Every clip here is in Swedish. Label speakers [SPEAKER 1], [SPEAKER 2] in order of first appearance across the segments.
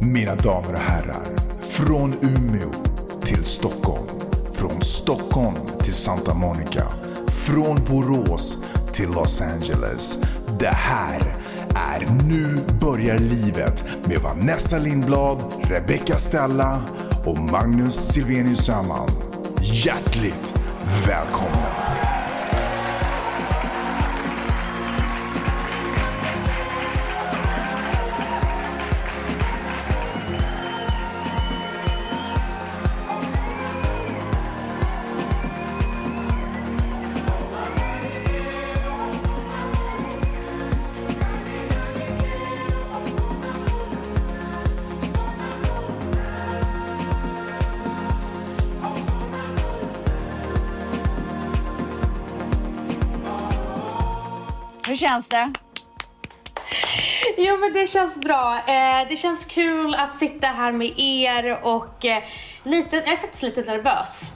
[SPEAKER 1] Mina damer och herrar, från Umeå till Stockholm. Från Stockholm till Santa Monica. Från Borås till Los Angeles. Det här är Nu börjar livet med Vanessa Lindblad, Rebecca Stella och Magnus Silvenius Öhman. Hjärtligt välkomna!
[SPEAKER 2] Känns det?
[SPEAKER 3] Jo men det känns bra. Eh, det känns kul att sitta här med er och eh, lite, jag är faktiskt lite nervös.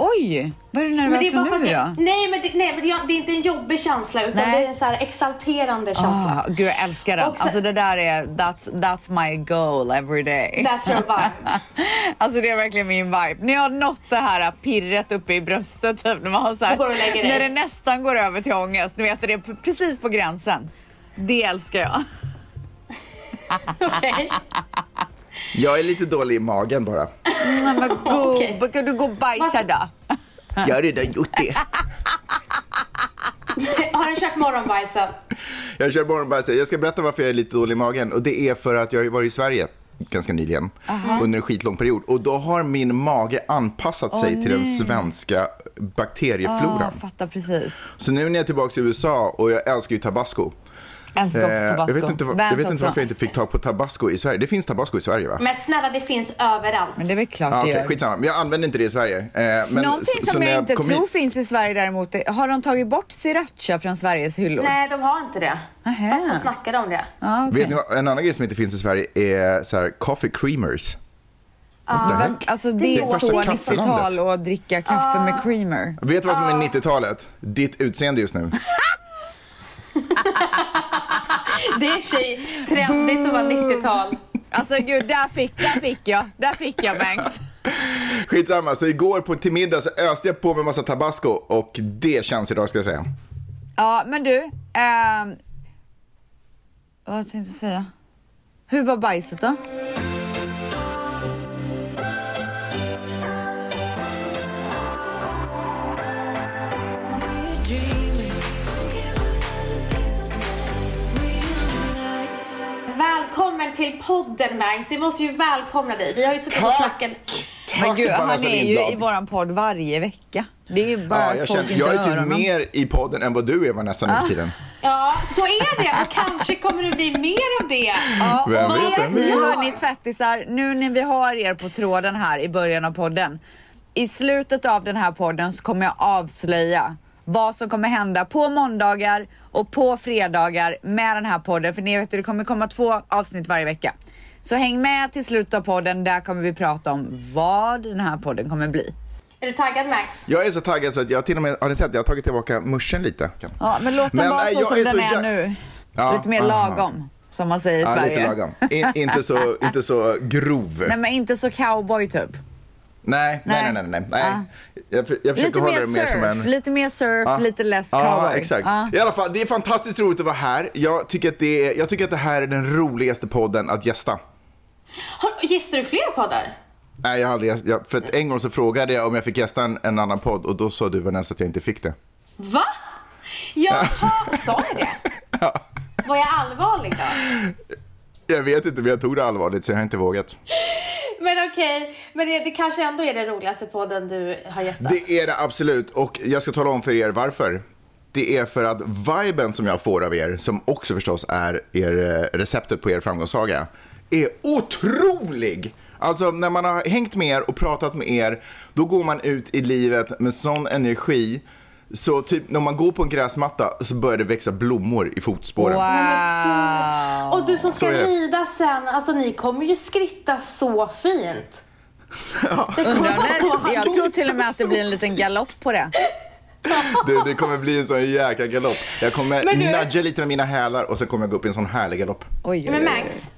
[SPEAKER 2] Oj, vad är du
[SPEAKER 3] Men
[SPEAKER 2] nervös
[SPEAKER 3] det är
[SPEAKER 2] för nu då?
[SPEAKER 3] nej men, det, nej, men det, det är inte en jobbig känsla utan
[SPEAKER 2] Nej.
[SPEAKER 3] det är en så här exalterande känsla.
[SPEAKER 2] Ah, gud, jag älskar den.
[SPEAKER 3] Sen-
[SPEAKER 2] Alltså det där är, that's, that's my goal every day.
[SPEAKER 3] That's your vibe.
[SPEAKER 2] Alltså det är verkligen min vibe. När jag har nått det här pirret uppe i bröstet, typ, när man har så här, när det nästan går över till ångest, ni vet det är precis på gränsen. Det älskar jag.
[SPEAKER 3] Okej.
[SPEAKER 4] Jag är lite dålig i magen bara.
[SPEAKER 2] Mm, men gå,
[SPEAKER 3] Okej.
[SPEAKER 2] Kan du gå och bajsa då?
[SPEAKER 4] Jag har redan gjort det.
[SPEAKER 3] Har du kört morgonbajsen?
[SPEAKER 4] Jag kör morgonbajs. Jag ska berätta varför jag är lite dålig i magen. Och det är för att jag har varit i Sverige ganska nyligen. Under en skitlång period. Och då har min mage anpassat sig till den svenska bakteriefloran.
[SPEAKER 2] Ah, fattar precis.
[SPEAKER 4] Så nu när jag är tillbaka i USA och jag älskar ju tabasco.
[SPEAKER 2] Älskar också
[SPEAKER 4] Eh,
[SPEAKER 2] tabasco.
[SPEAKER 4] jag vet inte, var- jag vet inte varför jag inte fick tag på tabasco i Sverige. Det finns tabasco i Sverige va?
[SPEAKER 3] Men snälla det finns överallt.
[SPEAKER 2] Men det är väl klart
[SPEAKER 4] Ah,
[SPEAKER 2] det
[SPEAKER 4] Okej,
[SPEAKER 2] gör.
[SPEAKER 4] skitsamma. Men jag använder inte det i Sverige. Eh, men,
[SPEAKER 2] Någonting som
[SPEAKER 4] när
[SPEAKER 2] jag inte tror
[SPEAKER 4] hit-
[SPEAKER 2] finns i Sverige däremot, är- har de tagit bort sriracha från Sveriges hyllor?
[SPEAKER 3] Nej de har inte det.
[SPEAKER 2] Nähä.
[SPEAKER 3] Fast de snackade om det.
[SPEAKER 2] Ah, okej.
[SPEAKER 4] Vet ni vad, en annan grej som inte finns i Sverige är så här, coffee creamers. The heck?
[SPEAKER 2] Alltså det,
[SPEAKER 3] Det
[SPEAKER 2] är så
[SPEAKER 4] värsta kaffelandet.
[SPEAKER 2] 90-tal att dricka kaffe med creamer.
[SPEAKER 4] Vet du vad som är 90-talet? Ditt utseende just nu.
[SPEAKER 3] Det är sig trendigt att vara 90-tal.
[SPEAKER 2] Alltså gud, där fick, där fick jag, där fick jag Banks.
[SPEAKER 4] Skitsamma, så igår på, till middag så öste jag på med massa tabasco och det känns idag ska jag säga.
[SPEAKER 2] Ja, men du. ehm, vad tänkte jag säga? Hur var bajset då?
[SPEAKER 3] Välkommen till podden Mangs. Vi måste ju välkomna dig. Vi har ju suttit och
[SPEAKER 4] Tack!
[SPEAKER 3] snackat.
[SPEAKER 2] Men
[SPEAKER 4] Tack
[SPEAKER 2] gud, han är ju i våran podd varje vecka. Det är ju bara
[SPEAKER 4] Ja, jag, känner, jag är typ
[SPEAKER 2] honom.
[SPEAKER 4] mer i podden än vad du är Vanessa nu för tiden.
[SPEAKER 3] Ja, så är det. Och kanske kommer det bli mer av det.
[SPEAKER 2] Ja,
[SPEAKER 4] Vem vet, vem
[SPEAKER 2] ni
[SPEAKER 4] vet?
[SPEAKER 2] hör ni tvättisar, nu när vi har er på tråden här i början av podden. I slutet av den här podden så kommer jag avslöja vad som kommer hända på måndagar och på fredagar med den här podden. För ni vet att det kommer komma två avsnitt varje vecka. Så häng med till slutet av podden, där kommer vi prata om vad den här podden kommer bli.
[SPEAKER 3] Är du taggad Max?
[SPEAKER 4] Jag är så taggad så att jag till och med, har ni sett, jag har tagit tillbaka muschen lite.
[SPEAKER 2] Ja, men låt den
[SPEAKER 4] Men,
[SPEAKER 2] vara så
[SPEAKER 4] jag
[SPEAKER 2] som
[SPEAKER 4] är
[SPEAKER 2] den är
[SPEAKER 4] jä-
[SPEAKER 2] nu.
[SPEAKER 4] Ja,
[SPEAKER 2] Lite mer
[SPEAKER 4] aha.
[SPEAKER 2] lagom, som man säger i
[SPEAKER 4] Ja,
[SPEAKER 2] Sverige.
[SPEAKER 4] lite lagom. In, inte, så, inte så grov.
[SPEAKER 2] Nej, men inte så cowboy typ.
[SPEAKER 4] Nej, nej, nej, nej. nej, nej. Jag, jag försöker
[SPEAKER 2] Lite
[SPEAKER 4] hålla det mer som
[SPEAKER 2] surf,
[SPEAKER 4] en...
[SPEAKER 2] lite mer surf,
[SPEAKER 4] Ja.
[SPEAKER 2] lite less
[SPEAKER 4] Ja,
[SPEAKER 2] cowboy.
[SPEAKER 4] exakt.
[SPEAKER 2] Ja.
[SPEAKER 4] I alla fall, det är fantastiskt roligt att vara här. Jag tycker att det, är, jag tycker att det här är den roligaste podden att gästa.
[SPEAKER 3] Har, gästar du fler poddar?
[SPEAKER 4] Nej, jag har aldrig, jag, för en gång så frågade jag om jag fick gästa en, en annan podd och då sa du Vanessa att jag inte fick det.
[SPEAKER 3] Va? Jaha, sa jag det? Var jag allvarlig då?
[SPEAKER 4] Jag vet inte, men jag tog det allvarligt så jag har inte vågat.
[SPEAKER 3] Men okej, men det, det kanske ändå är den roligaste podden du har gästat?
[SPEAKER 4] Det är det absolut och jag ska tala om för er varför. Det är för att viben som jag får av er, som också förstås är er eh, receptet på er framgångssaga, är otrolig. Alltså när man har hängt med er och pratat med er, då går man ut i livet med sån energi. Så typ när man går på en gräsmatta så börjar det växa blommor i fotspåren.
[SPEAKER 2] Wow.
[SPEAKER 3] Och du som ska rida sen, alltså ni kommer ju skritta så fint. Det kommer
[SPEAKER 2] Undrar
[SPEAKER 3] så
[SPEAKER 2] jag tror till och med att det blir en liten galopp på det.
[SPEAKER 4] Du, det kommer bli en sån jäkla galopp. Jag kommer
[SPEAKER 3] du-
[SPEAKER 4] nudga lite med mina hälar och sen kommer jag gå upp i en sån härlig galopp.
[SPEAKER 2] Oj, oj,
[SPEAKER 3] Men. Max,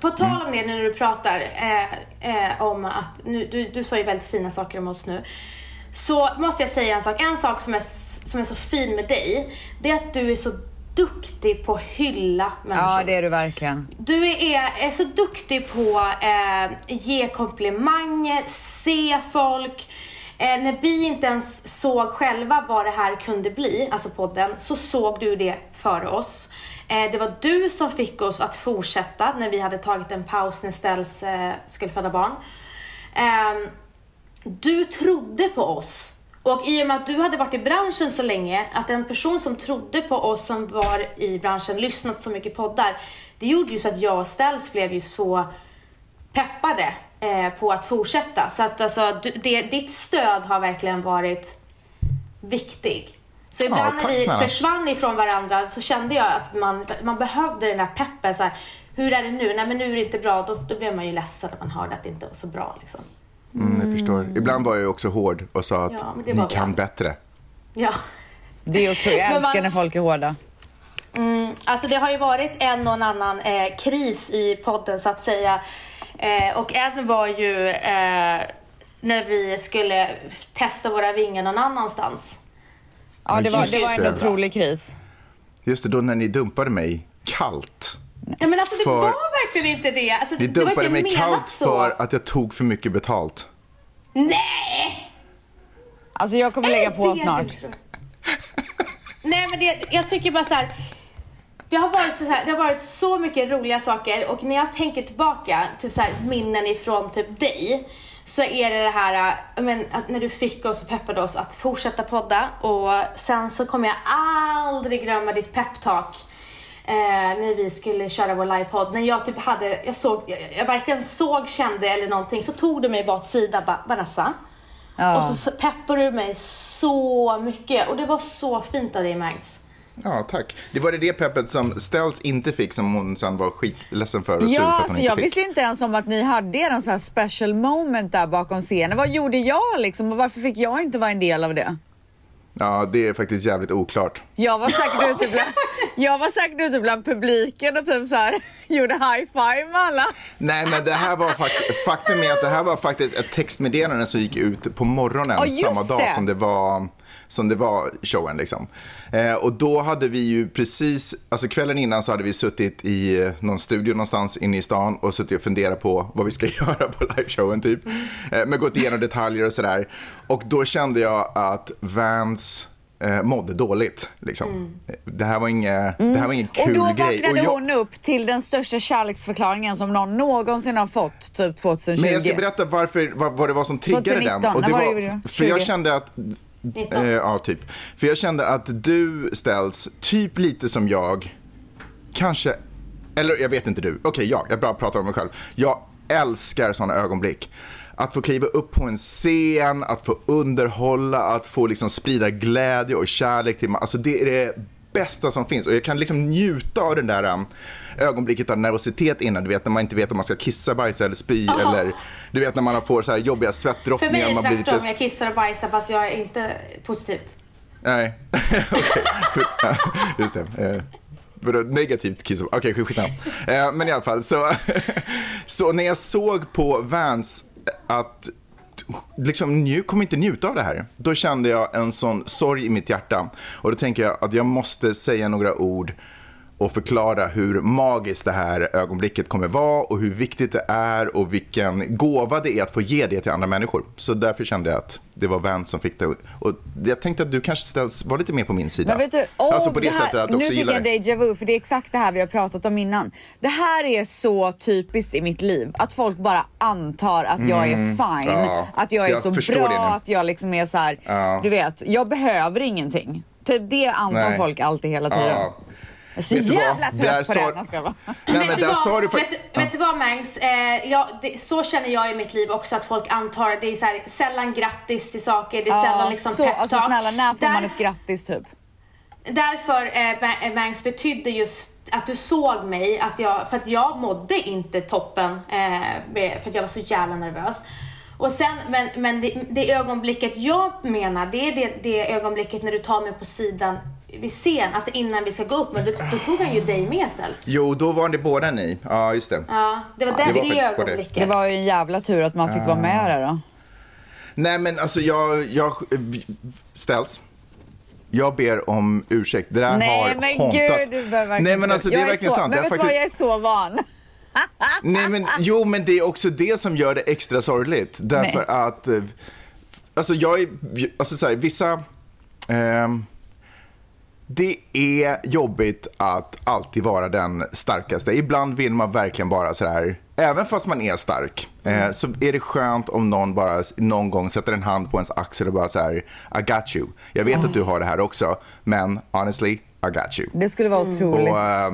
[SPEAKER 3] på tal om det när du pratar eh, eh, om att, nu, du, du sa ju väldigt fina saker om oss nu. Så måste jag säga en sak. En sak som är, som är så fin med dig, det är att du är så duktig på att hylla människor.
[SPEAKER 2] Ja, det är du verkligen.
[SPEAKER 3] Du är, är så duktig på att eh, ge komplimanger, se folk. Eh, när vi inte ens såg själva vad det här kunde bli, alltså podden, så såg du det för oss. Eh, det var du som fick oss att fortsätta när vi hade tagit en paus när Ställs eh, skulle föda barn. Du trodde på oss. Och i och med att du hade varit i branschen så länge, att en person som trodde på oss som var i branschen, lyssnat så mycket poddar, det gjorde ju så att jag och Ställs blev ju så peppade eh, på att fortsätta. Så att alltså, du, det, ditt stöd har verkligen varit viktig. Så ibland
[SPEAKER 4] tack
[SPEAKER 3] när vi
[SPEAKER 4] snälla.
[SPEAKER 3] försvann ifrån varandra så kände jag att man, man behövde den där peppen. Så här, hur är det nu? Nej men nu är det inte bra. Då, då blev man ju ledsen när man hörde att det inte var så bra. Liksom.
[SPEAKER 4] Mm, jag förstår. Ibland var jag också hård och sa att
[SPEAKER 3] Ja,
[SPEAKER 4] ni kan
[SPEAKER 3] alla.
[SPEAKER 4] bättre.
[SPEAKER 3] Ja.
[SPEAKER 2] Det är otroligt. Jag älskar när folk är hårda.
[SPEAKER 3] Alltså det har ju varit en och en annan eh, kris i podden så att säga. Eh, och en var ju eh, när vi skulle testa våra vingar någon annanstans.
[SPEAKER 2] Ja, det var, det var
[SPEAKER 4] det.
[SPEAKER 2] en otrolig kris.
[SPEAKER 4] Just det, då när ni dumpade mig kallt.
[SPEAKER 3] Nej men alltså det
[SPEAKER 4] För-
[SPEAKER 3] var verkligen inte det. Alltså, det var
[SPEAKER 4] dumpade
[SPEAKER 3] inte
[SPEAKER 4] mig kallt
[SPEAKER 3] så.
[SPEAKER 4] för att jag tog för mycket betalt.
[SPEAKER 3] Nej!
[SPEAKER 2] Alltså jag kommer lägga på
[SPEAKER 3] Det det
[SPEAKER 2] snart.
[SPEAKER 3] Nej men det, jag tycker bara så här. Det har, varit så här, det har varit så mycket roliga saker och när jag tänker tillbaka, typ så här, minnen ifrån typ dig, så är det det här äh, men, att när du fick oss och peppade oss att fortsätta podda och sen så kommer jag aldrig glömma ditt peptalk eh, när vi skulle köra vår livepodd. När jag typ hade, jag såg, jag, jag varken såg, kände eller någonting så tog du mig bara åt sidan bara Vanessa,
[SPEAKER 2] Ja.
[SPEAKER 3] och så peppade du mig så mycket och det var så fint av dig Mags.
[SPEAKER 4] Ja, tack. Det var det det peppet som Ställs inte fick som hon sen var skitledsen för och sur för
[SPEAKER 2] Ja,
[SPEAKER 4] att hon inte
[SPEAKER 2] jag
[SPEAKER 4] fick.
[SPEAKER 2] visste inte ens om att ni hade en sån här special moment där bakom scenen. Vad gjorde jag liksom och varför fick jag inte vara en del av det?
[SPEAKER 4] Ja, det är faktiskt jävligt oklart.
[SPEAKER 2] Jag var säkert ute bland, jag var säkert ute bland publiken och typ så här gjorde high five med alla.
[SPEAKER 4] Nej, men det här var faktiskt, faktum är att det här var faktiskt ett textmeddelande som gick ut på morgonen
[SPEAKER 2] just
[SPEAKER 4] samma dag
[SPEAKER 2] det.
[SPEAKER 4] som det var som det var showen liksom. Eh, och då hade vi ju precis, alltså kvällen innan så hade vi suttit i eh, någon studio någonstans inne i stan och suttit och funderat på vad vi ska göra på liveshowen typ. Eh, men gått igenom detaljer och sådär. Och då kände jag att Vans eh, mådde dåligt. Liksom. Det här var inget, det här var ingen kul
[SPEAKER 2] Och då
[SPEAKER 4] grej.
[SPEAKER 2] vaknade
[SPEAKER 4] jag-
[SPEAKER 2] hon upp till den största kärleksförklaringen som någon någonsin har fått typ 2020.
[SPEAKER 4] Men jag ska berätta varför, vad, vad det var som triggade
[SPEAKER 2] 2019,
[SPEAKER 4] den. Och det
[SPEAKER 2] var
[SPEAKER 4] var,
[SPEAKER 2] det?
[SPEAKER 4] för jag
[SPEAKER 2] 20?
[SPEAKER 4] kände att...
[SPEAKER 3] 19.
[SPEAKER 4] Eh, ja, typ. För jag kände att du ställs typ lite som jag, kanske, eller jag vet inte du, okej jag, jag bara pratar om mig själv. Jag älskar sådana ögonblick. Att få kliva upp på en scen, att få underhålla, att få liksom sprida glädje och kärlek till Alltså det är det bästa som finns och jag kan liksom njuta av den där um, ögonblicket av nervositet innan, du vet när man inte vet om man ska kissa, bajsa eller spy eller du vet när man får så här jobbiga
[SPEAKER 3] För
[SPEAKER 4] svettdroppningar.
[SPEAKER 3] mig är det tvärtom,
[SPEAKER 4] lite...
[SPEAKER 3] jag kissar och bajsar fast jag är inte positivt.
[SPEAKER 4] Nej, okej. För- Just det. Eh, Vadå, negativt kiss? Okej, okay, skitsamma. Eh, men i alla fall, så, så när jag såg på Vans att liksom, nju, kommer inte njuta av det här. Då kände jag en sån sorg i mitt hjärta. Och då tänker jag att jag måste säga några ord och förklara hur magiskt det här ögonblicket kommer vara och hur viktigt det är och vilken gåva det är att få ge det till andra människor. Så därför kände jag att det var Vans som fick det. Och jag tänkte att du kanske ställs, var lite mer på min sida.
[SPEAKER 2] Men du, åh,
[SPEAKER 4] alltså på det,
[SPEAKER 2] här,
[SPEAKER 4] sättet att du
[SPEAKER 2] nu
[SPEAKER 4] också
[SPEAKER 2] fick
[SPEAKER 4] gillar
[SPEAKER 2] jag
[SPEAKER 4] det.
[SPEAKER 2] en déjà vu för det är exakt det här vi har pratat om innan. Det här är så typiskt i mitt liv. Att folk bara antar att jag är fine.
[SPEAKER 4] Mm. ja.
[SPEAKER 2] Att jag är
[SPEAKER 4] Jag
[SPEAKER 2] så
[SPEAKER 4] det nu.
[SPEAKER 2] bra, att jag liksom är så här,
[SPEAKER 4] Ja.
[SPEAKER 2] du vet, jag behöver ingenting. Typ det antar
[SPEAKER 4] Nej.
[SPEAKER 2] folk alltid hela tiden.
[SPEAKER 4] Ja.
[SPEAKER 2] Jag är så
[SPEAKER 4] Vet
[SPEAKER 2] jävla
[SPEAKER 4] Där
[SPEAKER 2] trött på det. Jag ska vara.
[SPEAKER 4] Nej, men
[SPEAKER 3] vet,
[SPEAKER 4] där
[SPEAKER 3] vad,
[SPEAKER 4] sa du
[SPEAKER 3] vet,
[SPEAKER 4] faktiskt...
[SPEAKER 3] vet du vad Mangs? Eh, ja, det, så känner jag i mitt liv också att folk antar, det är så här, sällan grattis till saker, det är sällan liksom
[SPEAKER 2] så,
[SPEAKER 3] peptalk.
[SPEAKER 2] alltså snälla, när får man
[SPEAKER 3] Där-
[SPEAKER 2] ett grattis typ?
[SPEAKER 3] Därför eh, eh, Mangs betydde just att du såg mig, att jag, för att jag mådde inte toppen eh, med- för att jag var så jävla nervös. Och sen, men, men det, det ögonblicket jag menar, det är det, det ögonblicket när du tar mig på sidan vid scen, alltså innan vi ska gå upp. Men då, då tog han ju dig med ställs.
[SPEAKER 4] Jo, då var det båda ni. Ja, just det.
[SPEAKER 3] Ja, det var det,
[SPEAKER 4] det var
[SPEAKER 3] det, ögonblicket.
[SPEAKER 2] Det var ju en jävla tur att man fick vara med där då.
[SPEAKER 4] Nej, men alltså jag, jag ställs. Jag ber om ursäkt. Det där har
[SPEAKER 2] Nej men
[SPEAKER 4] håntat.
[SPEAKER 2] gud, du behöver verkligen
[SPEAKER 4] Nej, men alltså det
[SPEAKER 2] jag
[SPEAKER 4] är verkligen
[SPEAKER 2] så,
[SPEAKER 4] sant.
[SPEAKER 2] Men
[SPEAKER 4] Jag
[SPEAKER 2] vet du
[SPEAKER 4] faktiskt-
[SPEAKER 2] vad, jag är så van.
[SPEAKER 4] Nej, men, jo, men det är också det som gör det extra sorgligt. Därför
[SPEAKER 2] Nej.
[SPEAKER 4] att, eh, alltså jag är, alltså så här, vissa, ehm, det är jobbigt att alltid vara den starkaste. Ibland vill man verkligen bara så här, även fast man är stark, eh, så är det skönt om någon bara någon gång sätter en hand på ens axel och bara så här, I got you. Jag vet att du har det här också, men honestly, I got you.
[SPEAKER 2] Det skulle vara otroligt.
[SPEAKER 4] Och, eh,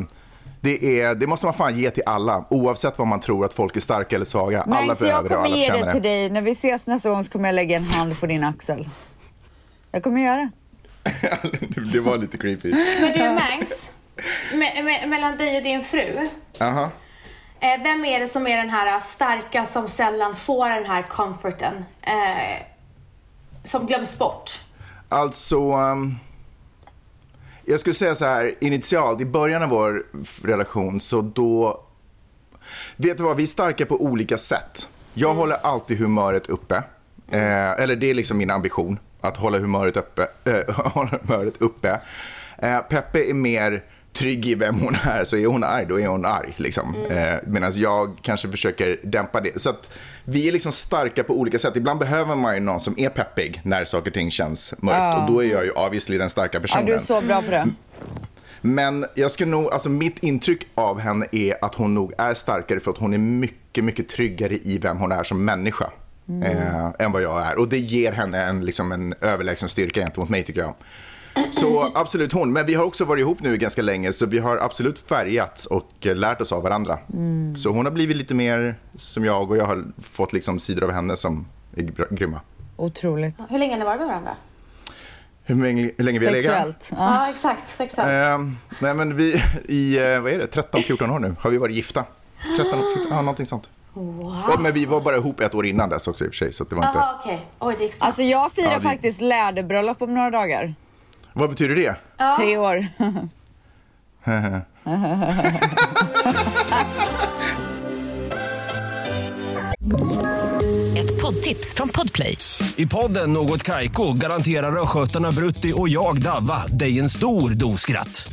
[SPEAKER 4] det, är, det måste man fan ge till alla, oavsett vad man tror att folk är starka eller svaga. alla
[SPEAKER 2] Nej, så jag
[SPEAKER 4] behöver det och
[SPEAKER 2] kommer
[SPEAKER 4] alla
[SPEAKER 2] ge
[SPEAKER 4] förtjänar
[SPEAKER 2] det till dig. När vi ses nästa gång så kommer jag lägga en hand på din axel. Jag kommer göra det.
[SPEAKER 4] det var lite creepy.
[SPEAKER 3] Men du Mangs, me, me, mellan dig och din fru.
[SPEAKER 4] Aha.
[SPEAKER 3] Eh, vem är det som är den här starka som sällan får den här comforten? Eh, som glöms bort?
[SPEAKER 4] Alltså, um, jag skulle säga så här, initialt, i början av vår relation, så då... Vet du vad, vi är starka på olika sätt. Jag håller alltid humöret uppe. Eh, eller det är liksom min ambition, att hålla humöret uppe. Eh, hålla humöret uppe. Eh, Peppe är mer trygg i vem hon är, så är hon arg, då är hon arg. Liksom. Eh, Medan jag kanske försöker dämpa det. Så att vi är liksom starka på olika sätt. Ibland behöver man ju någon som är peppig när saker och ting känns mörkt. Och då är jag ju obviously den starka
[SPEAKER 2] Ja,
[SPEAKER 4] personen.
[SPEAKER 2] du är så bra på det.
[SPEAKER 4] Men jag ska nog, alltså mitt intryck av henne är att hon nog är starkare för att hon är mycket, mycket tryggare i vem hon är som människa. Eh, än vad jag är. Och det ger henne en, liksom en överlägsen styrka gentemot mig tycker jag. Så absolut hon. Men vi har också varit ihop nu ganska länge så vi har absolut färgats och eh, lärt oss av varandra. Så hon har blivit lite mer som jag och jag har fått liksom sidor av henne som är gr- grymma.
[SPEAKER 2] Otroligt.
[SPEAKER 3] Hur länge har ni varit med varandra?
[SPEAKER 4] Hur länge, hur länge vi har legat?
[SPEAKER 2] Sexuellt. Ja.
[SPEAKER 3] Ja, exakt. exakt.
[SPEAKER 4] Eh, nej men vi, i, eh, vad är det, 13-14 år nu har vi varit gifta. 13, 14, ja någonting sånt. Och, men vi var bara ihop ett år innan dess också i och för sig. Så det var inte...
[SPEAKER 3] Jaha, okej. Oj, det gick.
[SPEAKER 2] Alltså jag firar
[SPEAKER 4] Ja, det-
[SPEAKER 2] faktiskt läderbröllop om några dagar.
[SPEAKER 4] Vad betyder det?
[SPEAKER 2] Tre år.
[SPEAKER 5] Ett poddtips från Podplay.
[SPEAKER 6] I podden Något Kaiko garanterar östgötarna Brutti och jag, Davva, dig en stor dos skratt.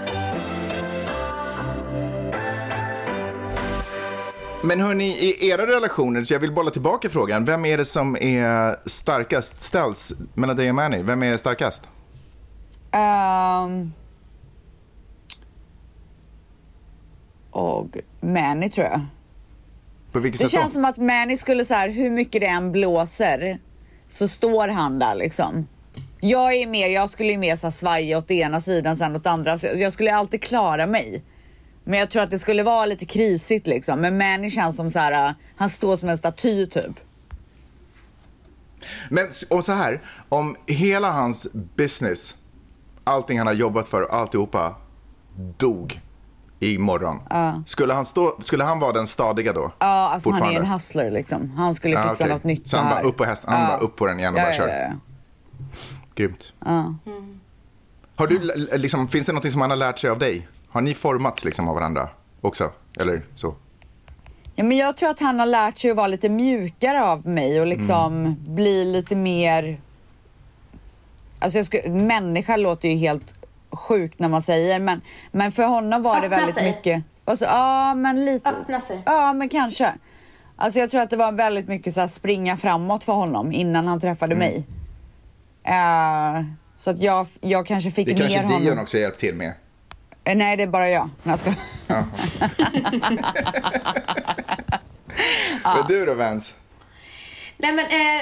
[SPEAKER 4] Men hörni, i era relationer, så jag vill bolla tillbaka frågan. Vem är det som är starkast? Ställs mellan dig och Manny. Vem är starkast?
[SPEAKER 2] Um... Och Manny tror jag.
[SPEAKER 4] På vilket
[SPEAKER 2] Det
[SPEAKER 4] sätt då?
[SPEAKER 2] känns som att Manny skulle så här, hur mycket det än blåser så står han där liksom. Jag är mer, jag skulle ju mer så här svaja åt ena sidan sen åt andra. Så jag skulle alltid klara mig. Men jag tror att det skulle vara lite krisigt liksom. Men känns som så här, uh, han står som en staty typ.
[SPEAKER 4] Men om så här, om hela hans business, allting han har jobbat för och alltihopa dog imorgon. Skulle, han stå, skulle han vara den stadiga då?
[SPEAKER 2] Ja, alltså han är ju en hustler liksom. Han skulle fixa
[SPEAKER 4] okej.
[SPEAKER 2] något nytt
[SPEAKER 4] Så
[SPEAKER 2] så,
[SPEAKER 4] han
[SPEAKER 2] här.
[SPEAKER 4] bara upp på hästen, han bara upp på den igen och
[SPEAKER 2] ja,
[SPEAKER 4] bara kör.
[SPEAKER 2] ja, ja.
[SPEAKER 4] Grymt. Har du, liksom, finns det något som han har lärt sig av dig? Har ni formats liksom av varandra också? Eller så?
[SPEAKER 2] Ja, men jag tror att han har lärt sig att vara lite mjukare av mig och liksom
[SPEAKER 4] Mm.
[SPEAKER 2] bli lite mer... Alltså jag skulle, människa låter ju helt sjukt när man säger men, men för honom var det
[SPEAKER 3] Öppna
[SPEAKER 2] väldigt
[SPEAKER 3] sig.
[SPEAKER 2] mycket... Alltså, ja men lite...
[SPEAKER 3] Öppna sig.
[SPEAKER 2] Ja men kanske. Alltså jag tror att det var väldigt mycket så här springa framåt för honom innan han träffade
[SPEAKER 4] Mm.
[SPEAKER 2] mig. Eh, så att jag, jag kanske fick
[SPEAKER 4] Det
[SPEAKER 2] mer
[SPEAKER 4] kanske
[SPEAKER 2] honom...
[SPEAKER 4] Dion också hjälpt till med.
[SPEAKER 2] Eh, Nej det är bara jag. Jag ska...
[SPEAKER 4] Men du då Vance?
[SPEAKER 3] Nej men eh,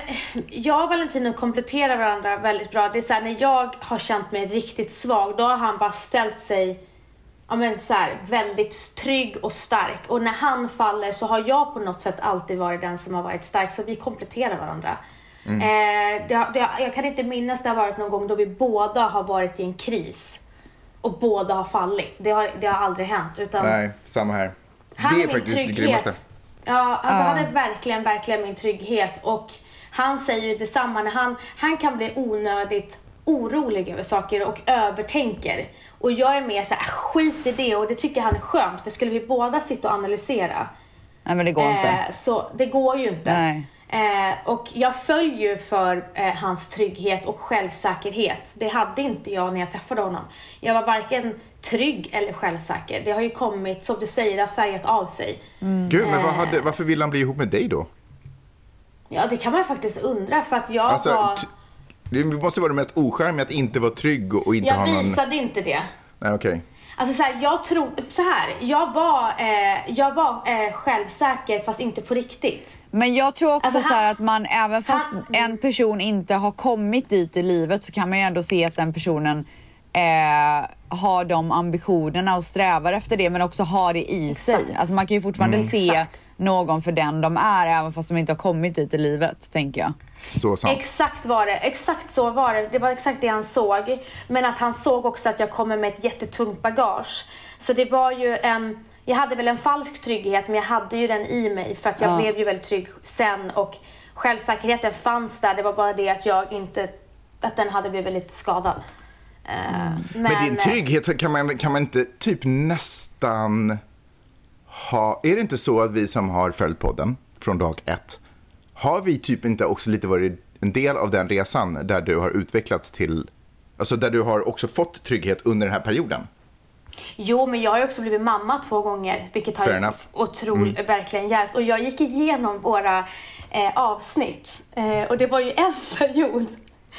[SPEAKER 3] jag och Valentino kompletterar varandra väldigt bra. Det är så här, när jag har känt mig riktigt svag, då har han bara ställt sig ja, men så här, väldigt trygg och stark. Och när han faller så har jag på något sätt alltid varit den som har varit stark. Så vi kompletterar varandra. Eh, det, det, jag kan inte minnas det har varit någon gång då vi båda har varit i en kris. Och båda har fallit. Det har, det har aldrig hänt. Utan
[SPEAKER 4] Nej, samma här.
[SPEAKER 3] han
[SPEAKER 4] det är
[SPEAKER 3] min
[SPEAKER 4] faktiskt det
[SPEAKER 3] trygghet.
[SPEAKER 4] grymmaste.
[SPEAKER 3] Ja, alltså han är verkligen, verkligen min trygghet. Och han säger ju detsamma. När han, han kan bli onödigt orolig över saker och övertänker. Och jag är mer så här, "Äh, skit i det. Och det tycker han är skönt. För skulle vi båda sitta och analysera
[SPEAKER 2] Nej men det går inte.
[SPEAKER 3] Eh, så det går ju inte.
[SPEAKER 2] Nej.
[SPEAKER 3] Eh, och jag följer ju för eh, hans trygghet och självsäkerhet. Det hade inte jag när jag träffade honom. Jag var varken trygg eller självsäker. Det har ju kommit, som du säger, det har färgat av sig.
[SPEAKER 4] Gud, men
[SPEAKER 3] Eh.
[SPEAKER 4] vad hade, varför vill han bli ihop med dig då?
[SPEAKER 3] Ja, det kan man faktiskt undra för att jag
[SPEAKER 4] Alltså,
[SPEAKER 3] var...
[SPEAKER 4] det måste vara det mest ocharmiga att inte vara trygg och inte ha
[SPEAKER 3] Jag
[SPEAKER 4] någon...
[SPEAKER 3] visade inte det.
[SPEAKER 4] Nej, okej.
[SPEAKER 3] Alltså så här, jag tror, så här, jag var, eh, jag var eh, självsäker fast inte på riktigt.
[SPEAKER 2] Men jag tror också
[SPEAKER 3] Alltså,
[SPEAKER 2] så här
[SPEAKER 3] han-
[SPEAKER 2] att man, även fast
[SPEAKER 3] han-
[SPEAKER 2] en person inte har kommit dit i livet så kan man ju ändå se att den personen eh, har de ambitionerna och strävar efter det men också har det i sig. Alltså man kan ju fortfarande se
[SPEAKER 3] Exakt.
[SPEAKER 2] Någon för den de är även fast de inte har kommit dit i livet, tänker jag.
[SPEAKER 4] Så sant.
[SPEAKER 3] Exakt var det, exakt så var det. Det var exakt det han såg. Men att han såg också att jag kommer med ett jättetungt bagage. Så det var ju en, jag hade väl en falsk trygghet men jag hade ju den i mig för att jag blev ju väldigt trygg sen och självsäkerheten fanns där. Det var bara det att jag inte, att den hade blivit lite skadad. Eh, Men,
[SPEAKER 4] Men din trygghet kan man, kan man inte typ nästan ha... Är det inte så att vi som har följt podden från dag ett, har vi typ inte också lite varit en del av den resan där du har utvecklats till... Alltså där du har också fått trygghet under den här perioden?
[SPEAKER 3] Jo, men jag har ju också blivit mamma två gånger, vilket har
[SPEAKER 4] Fair
[SPEAKER 3] otroligt, verkligen hjälpt. Och jag gick igenom våra eh, avsnitt eh, och det var ju en period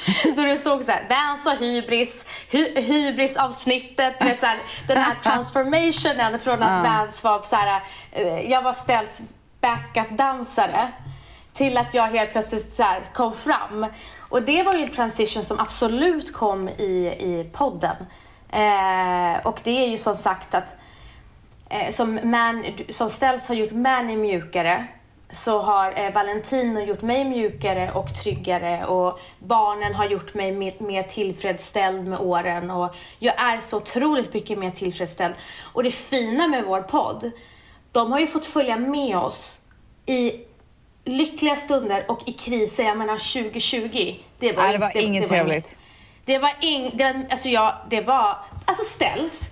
[SPEAKER 3] då det stod så här, Vans och hybris, hy, hybris-avsnittet med så här, den här transformationen från att Vans var så här, eh, jag var ställs backup-dansare till att jag helt plötsligt så kom fram. Och det var ju en transition som absolut kom i, i podden. Eh, och det är ju som sagt att eh, som, man, som Ställs har gjort Manny mjukare så har eh, Valentino gjort mig mjukare och tryggare och barnen har gjort mig mer, mer tillfredsställd med åren och jag är så otroligt mycket mer tillfredsställd. Och det fina med vår podd, de har ju fått följa med oss i lyckliga stunder och i kriser. Jag menar 2020, det var,
[SPEAKER 2] Nej, det var
[SPEAKER 3] inte-
[SPEAKER 2] inget
[SPEAKER 3] var
[SPEAKER 2] trevligt.
[SPEAKER 3] det var ing, det, alltså jag, det var, alltså ställs.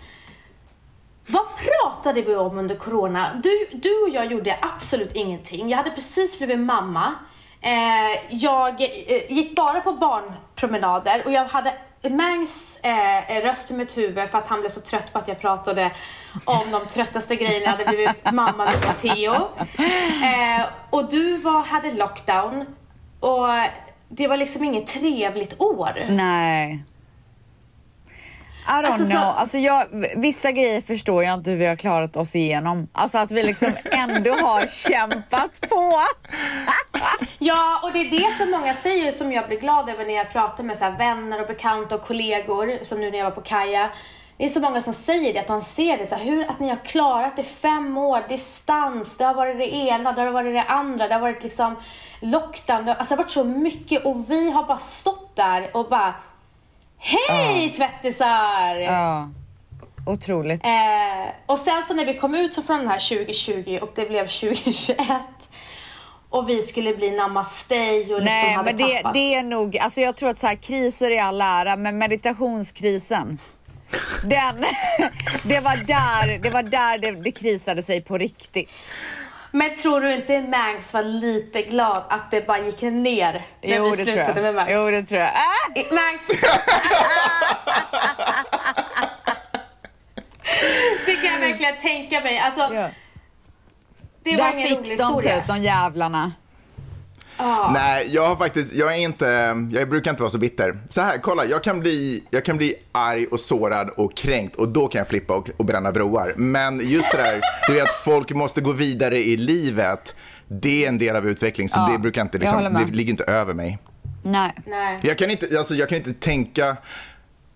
[SPEAKER 3] Vad pratade vi om under corona? Du, du och jag gjorde absolut ingenting. Jag hade precis blivit mamma. Eh, jag eh, gick bara på barnpromenader och jag hade Mangs eh, röst i mitt huvud för att han blev så trött på att jag pratade om de tröttaste grejerna. Jag hade blivit mamma med Matteo. Eh, och du var, hade lockdown och det var liksom inget trevligt år.
[SPEAKER 2] Nej. I don't
[SPEAKER 3] Alltså, så-
[SPEAKER 2] know. Alltså jag, vissa grejer förstår jag inte hur vi har klarat oss igenom. Alltså att vi liksom ändå har kämpat på.
[SPEAKER 3] Ja, och det är det som många säger som jag blir glad över när jag pratar med så vänner och bekanta och kollegor, som nu när jag var på Kaja. Det är så många som säger det, att de ser det så här, hur att ni har klarat det fem år, distans, det har varit det ena, det har varit det andra, det har varit liksom lockdown, det har, alltså det har varit så mycket och vi har bara stått där och bara Hej tvättisar!
[SPEAKER 2] Ja. Otroligt.
[SPEAKER 3] Eh, och sen så när vi kom ut från den här 2020 och det blev 2021 och vi skulle bli namaste och liksom
[SPEAKER 2] Nej,
[SPEAKER 3] hade
[SPEAKER 2] men det,
[SPEAKER 3] tappat.
[SPEAKER 2] det är nog, alltså jag tror att så här, kriser är all ära, men meditationskrisen, den, det var där, det, var där det, det krisade sig på riktigt.
[SPEAKER 3] Men tror du inte Mangs var lite glad att det bara gick ner när vi
[SPEAKER 2] det tror
[SPEAKER 3] slutade med Mangs?
[SPEAKER 2] Jo, det tror jag. Ah!
[SPEAKER 3] Mangs! det kan jag verkligen tänka mig. Alltså,
[SPEAKER 2] Ja.
[SPEAKER 3] det var
[SPEAKER 2] Där
[SPEAKER 3] ingen
[SPEAKER 2] fick
[SPEAKER 3] rolig
[SPEAKER 2] de
[SPEAKER 3] historia.
[SPEAKER 2] typ, de jävlarna.
[SPEAKER 3] Ja.
[SPEAKER 4] Nej, jag har faktiskt, jag är inte, jag brukar inte vara så bitter. Så här, kolla, jag kan bli, jag kan bli arg och sårad och kränkt och då kan jag flippa och, och bränna broar. Men just det där, du vet, folk måste gå vidare i livet. Det är en del av utveckling, så
[SPEAKER 2] Ja,
[SPEAKER 4] det brukar inte, liksom, det ligger inte över mig.
[SPEAKER 2] Nej.
[SPEAKER 3] Nej.
[SPEAKER 4] Jag kan inte, alltså, jag kan inte tänka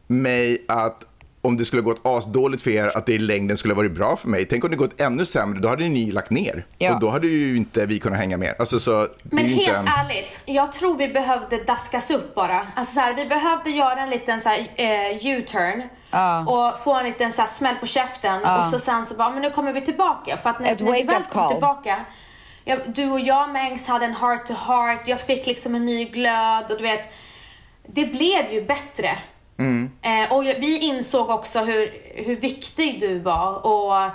[SPEAKER 4] mig att om det skulle gått asdåligt för er, att det i längden skulle varit bra för mig. Tänk om det gått ännu sämre, då hade ni lagt ner.
[SPEAKER 2] Ja.
[SPEAKER 4] Och då hade ju inte vi kunnat hänga med. Alltså, så,
[SPEAKER 3] Men helt
[SPEAKER 4] inte...
[SPEAKER 3] ärligt, jag tror vi behövde daskas upp bara. Alltså så här, vi behövde göra en liten så här, eh, U-turn och få en liten så här, smäll på käften och så sen så bara, men nu kommer vi tillbaka. För att när,
[SPEAKER 2] Ett
[SPEAKER 3] när vi väl kom tillbaka, ja, du och jag Mengs hade en heart to heart, jag fick liksom en ny glöd och du vet, det blev ju bättre. Eh, och vi insåg också hur, hur viktig du var och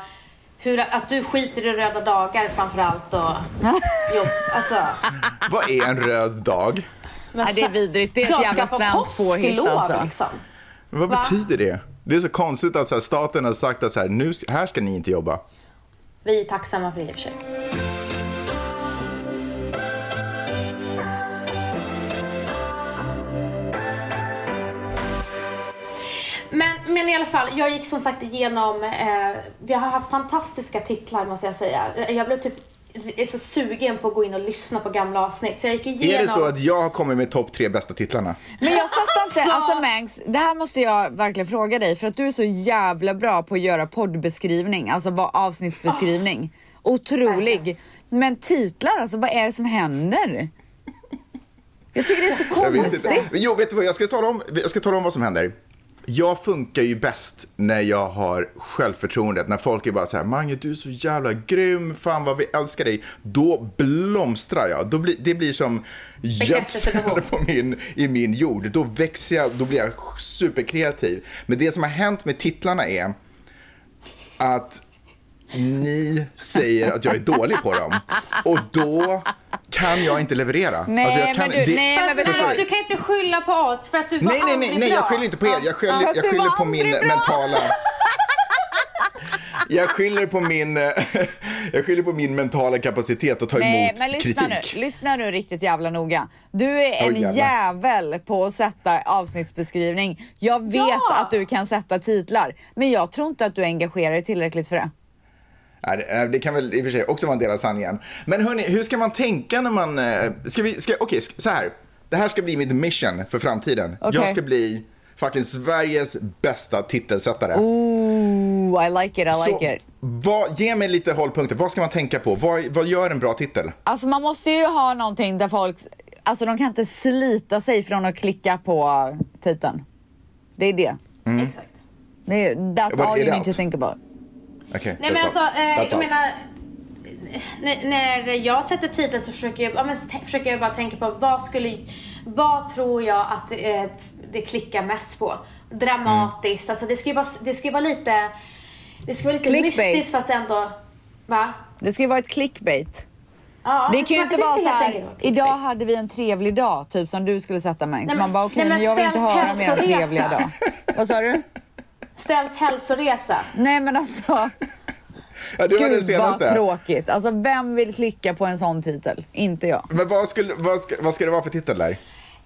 [SPEAKER 3] hur, att du skiter i röda dagar framförallt och jobb. Alltså,
[SPEAKER 4] Vad är en röd dag?
[SPEAKER 3] men
[SPEAKER 2] Ja, det är vidrigt. Det är ett
[SPEAKER 3] Jag
[SPEAKER 2] jävla svenskt påhitt, alltså.
[SPEAKER 3] liksom.
[SPEAKER 4] Vad
[SPEAKER 3] Va?
[SPEAKER 4] betyder det? Det är så konstigt att så här, staten har sagt att så här, nu, här ska ni inte jobba.
[SPEAKER 3] Vi är tacksamma för det i och för sig. Men i alla fall, jag gick som sagt igenom, eh, vi har haft fantastiska titlar måste jag säga. Jag blev typ är så sugen på att gå in och lyssna på gamla avsnitt. Så jag gick igenom...
[SPEAKER 4] Är det så att jag har kommit med topp tre bästa titlarna?
[SPEAKER 2] Men jag fattar inte,
[SPEAKER 3] Alltså-
[SPEAKER 2] alltså Mangs, det här måste jag verkligen fråga dig för att du är så jävla bra på att göra poddbeskrivning, alltså bara avsnittsbeskrivning. Otrolig.
[SPEAKER 3] Verkligen.
[SPEAKER 2] Men titlar, alltså vad är det som händer? Jag tycker det är så konstigt.
[SPEAKER 4] Jo, vet du vad? Jag ska, tala om, jag ska tala om vad som händer. Jag funkar ju bäst när jag har självförtroendet. När folk är bara så här, Mange du är så jävla grym, fan vad vi älskar dig. Då blomstrar jag. Då blir, det blir som gödsel på min, i min jord. Då växer jag, då blir jag superkreativ. Men det som har hänt med titlarna är att ni säger att jag är dålig på dem. Och då kan jag inte leverera.
[SPEAKER 2] Nej,
[SPEAKER 4] Alltså, jag kan,
[SPEAKER 2] men du-
[SPEAKER 4] det-
[SPEAKER 2] nej, men du
[SPEAKER 3] kan inte skylla på oss för att du var
[SPEAKER 4] Nej, nej, nej, nej, jag skyller inte på er. Jag skyller, jag skyller på min
[SPEAKER 2] bra.
[SPEAKER 4] mentala... Jag skyller på min, jag skyller på min mentala kapacitet att ta
[SPEAKER 2] Nej
[SPEAKER 4] emot
[SPEAKER 2] men lyssna
[SPEAKER 4] kritik.
[SPEAKER 2] nu, lyssna nu riktigt jävla noga. Du är en
[SPEAKER 4] jävlar.
[SPEAKER 2] jävel på att sätta avsnittsbeskrivning. Jag vet
[SPEAKER 3] Ja!
[SPEAKER 2] att du kan sätta titlar, men jag tror inte att du engagerar dig tillräckligt för det.
[SPEAKER 4] Nej, det- kan väl i och för sig också vara en del av sanningen. Men hörni, hur ska man tänka när man... eh, Ska vi, ska, okej, sk- så här. Det här ska bli mitt mission för framtiden.
[SPEAKER 2] Okej.
[SPEAKER 4] Jag ska bli fucking Sveriges bästa titelsättare.
[SPEAKER 2] Ooh, I like it, I
[SPEAKER 4] Så,
[SPEAKER 2] like it.
[SPEAKER 4] vad, ge mig lite hållpunkter. Vad ska man tänka på? Vad, vad gör en bra titel?
[SPEAKER 2] Alltså man måste ju ha någonting där folk, alltså de kan inte slita sig från att klicka på titeln. Det är det.
[SPEAKER 3] Exakt.
[SPEAKER 2] det är, that's
[SPEAKER 4] What
[SPEAKER 2] all you need
[SPEAKER 4] out?
[SPEAKER 2] to think about.
[SPEAKER 4] Okej,
[SPEAKER 3] Nej men
[SPEAKER 4] all.
[SPEAKER 3] alltså, eh, jag menar, när, jag sätter titeln så försöker jag, ja, försöker jag bara tänka på vad skulle, vad tror jag att eh, det klickar mest på? Dramatiskt, alltså det ska ju vara, det ska ju vara lite, det ska vara lite
[SPEAKER 2] Clickbait.
[SPEAKER 3] mystiskt fast ändå, va?
[SPEAKER 2] Det ska ju vara ett clickbait.
[SPEAKER 3] Ja,
[SPEAKER 2] Det kan ju inte vara så här, idag hade vi en trevlig dag, typ som du skulle sätta mig. Så
[SPEAKER 3] Nej, men-
[SPEAKER 2] man bara okej,
[SPEAKER 3] nej, men
[SPEAKER 2] jag vill inte höra mer trevliga dag. Vad sa du?
[SPEAKER 3] Ställs hälsoresa.
[SPEAKER 2] Nej men alltså,
[SPEAKER 4] Ja, det var
[SPEAKER 2] gud vad
[SPEAKER 4] senaste.
[SPEAKER 2] tråkigt. Alltså vem vill klicka på en sån titel? Inte jag.
[SPEAKER 4] Men vad, skulle, vad, ska, vad ska det vara för titel där?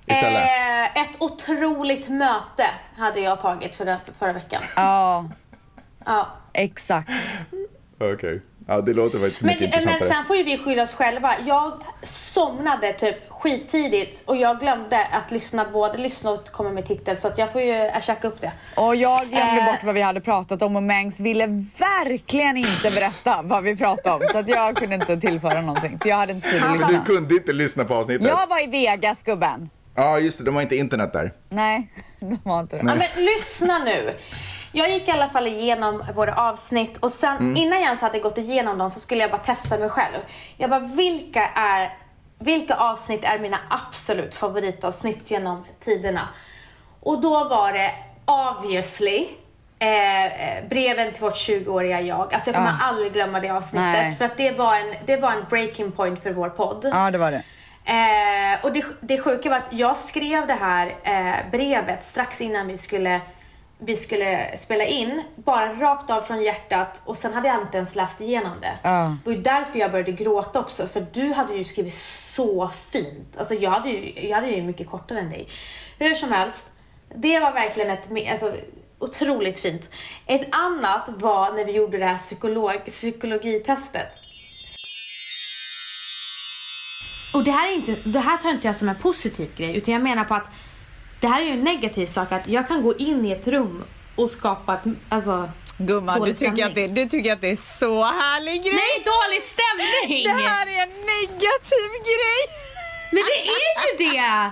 [SPEAKER 4] Istället?
[SPEAKER 3] Eh, ett otroligt möte hade jag tagit för den, förra veckan.
[SPEAKER 2] Ja,
[SPEAKER 3] Ja.
[SPEAKER 2] exakt.
[SPEAKER 4] Okej. Ja, det låter faktiskt
[SPEAKER 3] Men,
[SPEAKER 4] mycket
[SPEAKER 3] men
[SPEAKER 4] intressantare.
[SPEAKER 3] sen får ju vi skylla oss själva. Jag somnade typ skittidigt och jag glömde att lyssna, både lyssna och komma med titel så att jag får ju checka upp det.
[SPEAKER 2] Och jag glömde
[SPEAKER 3] Eh.
[SPEAKER 2] bort vad vi hade pratat om och Mangs ville verkligen inte berätta vad vi pratade om. Så att jag kunde inte tillföra någonting för jag hade inte tid att
[SPEAKER 4] Men du
[SPEAKER 2] lyssna.
[SPEAKER 4] kunde inte lyssna på avsnittet?
[SPEAKER 2] Jag var i Vegas gubben.
[SPEAKER 4] Ja, just det. De har inte internet där.
[SPEAKER 2] Nej, det var inte det.
[SPEAKER 3] Ja, men lyssna nu. Jag gick i alla fall igenom våra avsnitt och sen
[SPEAKER 4] Mm.
[SPEAKER 3] innan jag ens hade gått igenom dem så skulle jag bara testa mig själv. Jag bara, vilka är vilka avsnitt är mina absolut favoritavsnitt genom tiderna? Och då var det obviously eh, eh, breven till vårt 20-åriga jag. Alltså jag kommer
[SPEAKER 2] Ja.
[SPEAKER 3] aldrig glömma det avsnittet
[SPEAKER 2] Nej.
[SPEAKER 3] för att det var en, det var en breaking point för vår podd.
[SPEAKER 2] Ja, det var det.
[SPEAKER 3] Eh, och det, det sjuka var att jag skrev det här eh, brevet strax innan vi skulle, vi skulle spela in, bara rakt av från hjärtat och sen hade jag inte ens läst igenom det.
[SPEAKER 2] Ja.
[SPEAKER 3] Det var ju därför jag började gråta också, för du hade ju skrivit så fint. Alltså jag hade ju, jag hade ju mycket kortare än dig. Hur som helst, det var verkligen ett alltså, otroligt fint. Ett annat var när vi gjorde det här psykolog, psykologitestet. Och det här, är inte, det här tar inte jag som en positiv grej, utan jag menar på att det här är ju en negativ sak, att jag kan gå in i ett rum och skapat, alltså
[SPEAKER 2] Gumman, du tycker, att det, du tycker att det är så härlig grej.
[SPEAKER 3] Nej, dålig stämning!
[SPEAKER 2] Det här är en negativ grej.
[SPEAKER 3] Men det är ju det!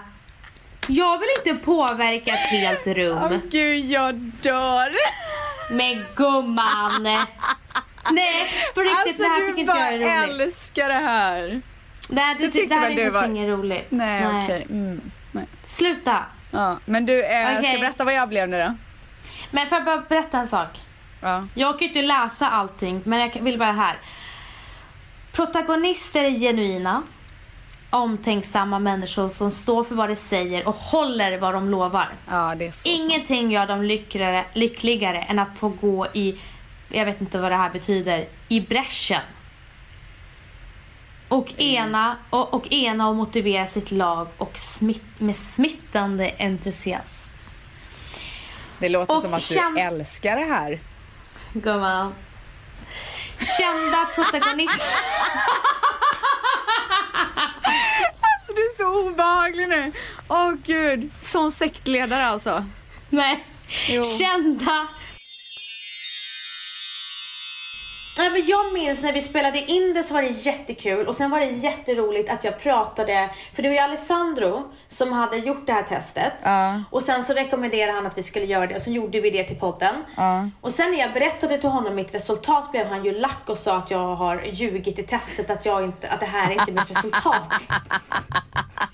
[SPEAKER 3] Jag vill inte påverka ett helt rum.
[SPEAKER 2] Åh gud, jag dör.
[SPEAKER 3] Men gumman! Nej, på riktigt,
[SPEAKER 2] Alltså
[SPEAKER 3] det här
[SPEAKER 2] du
[SPEAKER 3] tycker inte jag är
[SPEAKER 2] bara
[SPEAKER 3] roligt.
[SPEAKER 2] älskar det här.
[SPEAKER 3] Nej, det,
[SPEAKER 2] Det
[SPEAKER 3] det här är
[SPEAKER 2] du var-
[SPEAKER 3] ingenting roligt.
[SPEAKER 2] Nej, okej. Mm. Nej.
[SPEAKER 3] Sluta!
[SPEAKER 2] Ja, men du, eh, ska
[SPEAKER 3] Okej.
[SPEAKER 2] jag berätta vad jag blev nu då?
[SPEAKER 3] Men får jag bara berätta en sak?
[SPEAKER 2] Ja.
[SPEAKER 3] Jag kan ju inte läsa allting, men jag vill bara här. Protagonister är genuina, omtänksamma människor som står för vad de säger och håller vad de lovar.
[SPEAKER 2] Ja, det är så sant.
[SPEAKER 3] Ingenting gör dem lyckligare, lyckligare än att få gå i, jag vet inte vad det här betyder, i bräschen. Och ena och, och, ena och motivera sitt lag och smitt, med smittande entusiasm.
[SPEAKER 2] Det låter
[SPEAKER 3] Och
[SPEAKER 2] som att
[SPEAKER 3] käm-
[SPEAKER 2] du älskar det här.
[SPEAKER 3] Gumman. Kända protagonister.
[SPEAKER 2] Alltså du är så obehaglig nu. Åh gud, sån sektledare alltså.
[SPEAKER 3] Nej.
[SPEAKER 2] Jo.
[SPEAKER 3] Kända. Nej, men jag minns när vi spelade in det så var det jättekul och sen var det jätteroligt att jag pratade, för det var ju Alessandro som hade gjort det här testet
[SPEAKER 2] Ja.
[SPEAKER 3] och sen så rekommenderade han att vi skulle göra det och så gjorde vi det till podden.
[SPEAKER 2] Ja.
[SPEAKER 3] Och sen när jag berättade till honom mitt resultat blev han ju lack och sa att jag har ljugit i testet, att, jag inte, att det här är inte mitt resultat.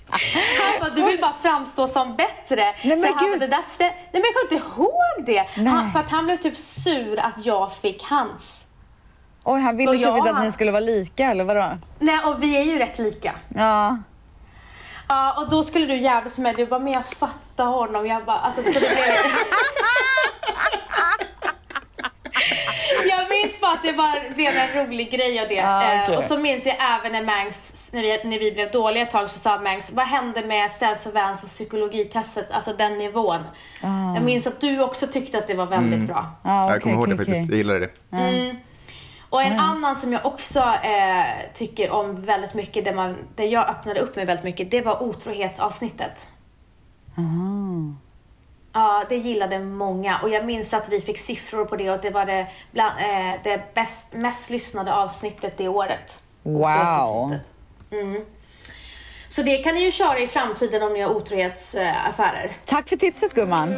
[SPEAKER 3] Han bara, du vill bara framstå som bättre.
[SPEAKER 2] men
[SPEAKER 3] så han
[SPEAKER 2] gud.
[SPEAKER 3] det där Nej men jag kommer inte ihåg det.
[SPEAKER 2] Nej.
[SPEAKER 3] Han, för att han blev typ sur att jag fick hans.
[SPEAKER 2] Oj, han ville typ
[SPEAKER 3] jag-
[SPEAKER 2] inte att ni skulle vara lika eller vadå?
[SPEAKER 3] Nej och vi är ju rätt lika.
[SPEAKER 2] Ja.
[SPEAKER 3] Ja och då skulle du jävlas med, du bara, men jag fattar honom. Jag bara, alltså så det blev... Jag minns bara att det var, blev en rolig grej av det.
[SPEAKER 2] Ah,
[SPEAKER 3] Eh,
[SPEAKER 2] okej.
[SPEAKER 3] och så minns jag även när Mangs, när vi, när vi blev dåliga ett tag så sa Mangs, vad hände med Ställs och Vans och psykologitestet, alltså den nivån. Jag minns att du också tyckte att det var väldigt bra.
[SPEAKER 2] Ja,
[SPEAKER 4] jag kommer ihåg det faktiskt. Jag gillade det.
[SPEAKER 3] Och en annan som jag också eh, tycker om väldigt mycket, där, man, där jag öppnade upp mig väldigt mycket, det var otrohetsavsnittet. Ja, det gillade många. Och jag minns att vi fick siffror på det och det var det, bland, eh, det bäst, mest lyssnade avsnittet det året.
[SPEAKER 2] Wow.
[SPEAKER 3] Mm. Så det kan ni ju köra i framtiden om ni har otrohetsaffärer.
[SPEAKER 2] Tack för tipset gumman.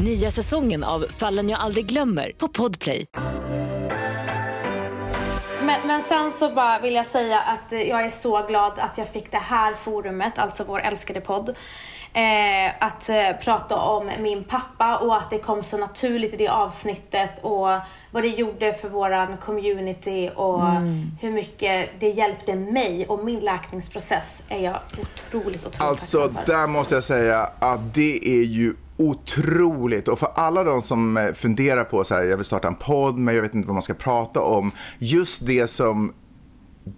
[SPEAKER 5] Nya säsongen av Fallen jag aldrig glömmer på Podplay.
[SPEAKER 3] Men, men sen så bara vill jag säga att eh, jag är så glad att jag fick det här forumet, alltså vår älskade podd. Eh, att eh, prata om min pappa och att det kom så naturligt i det avsnittet och vad det gjorde för våran community och hur mycket det hjälpte mig och min läkningsprocess är jag otroligt, otroligt
[SPEAKER 4] Alltså, där måste jag säga att det är ju otroligt. Och för alla de som eh, funderar på så här, jag vill starta en podd, men jag vet inte vad man ska prata om. Just det som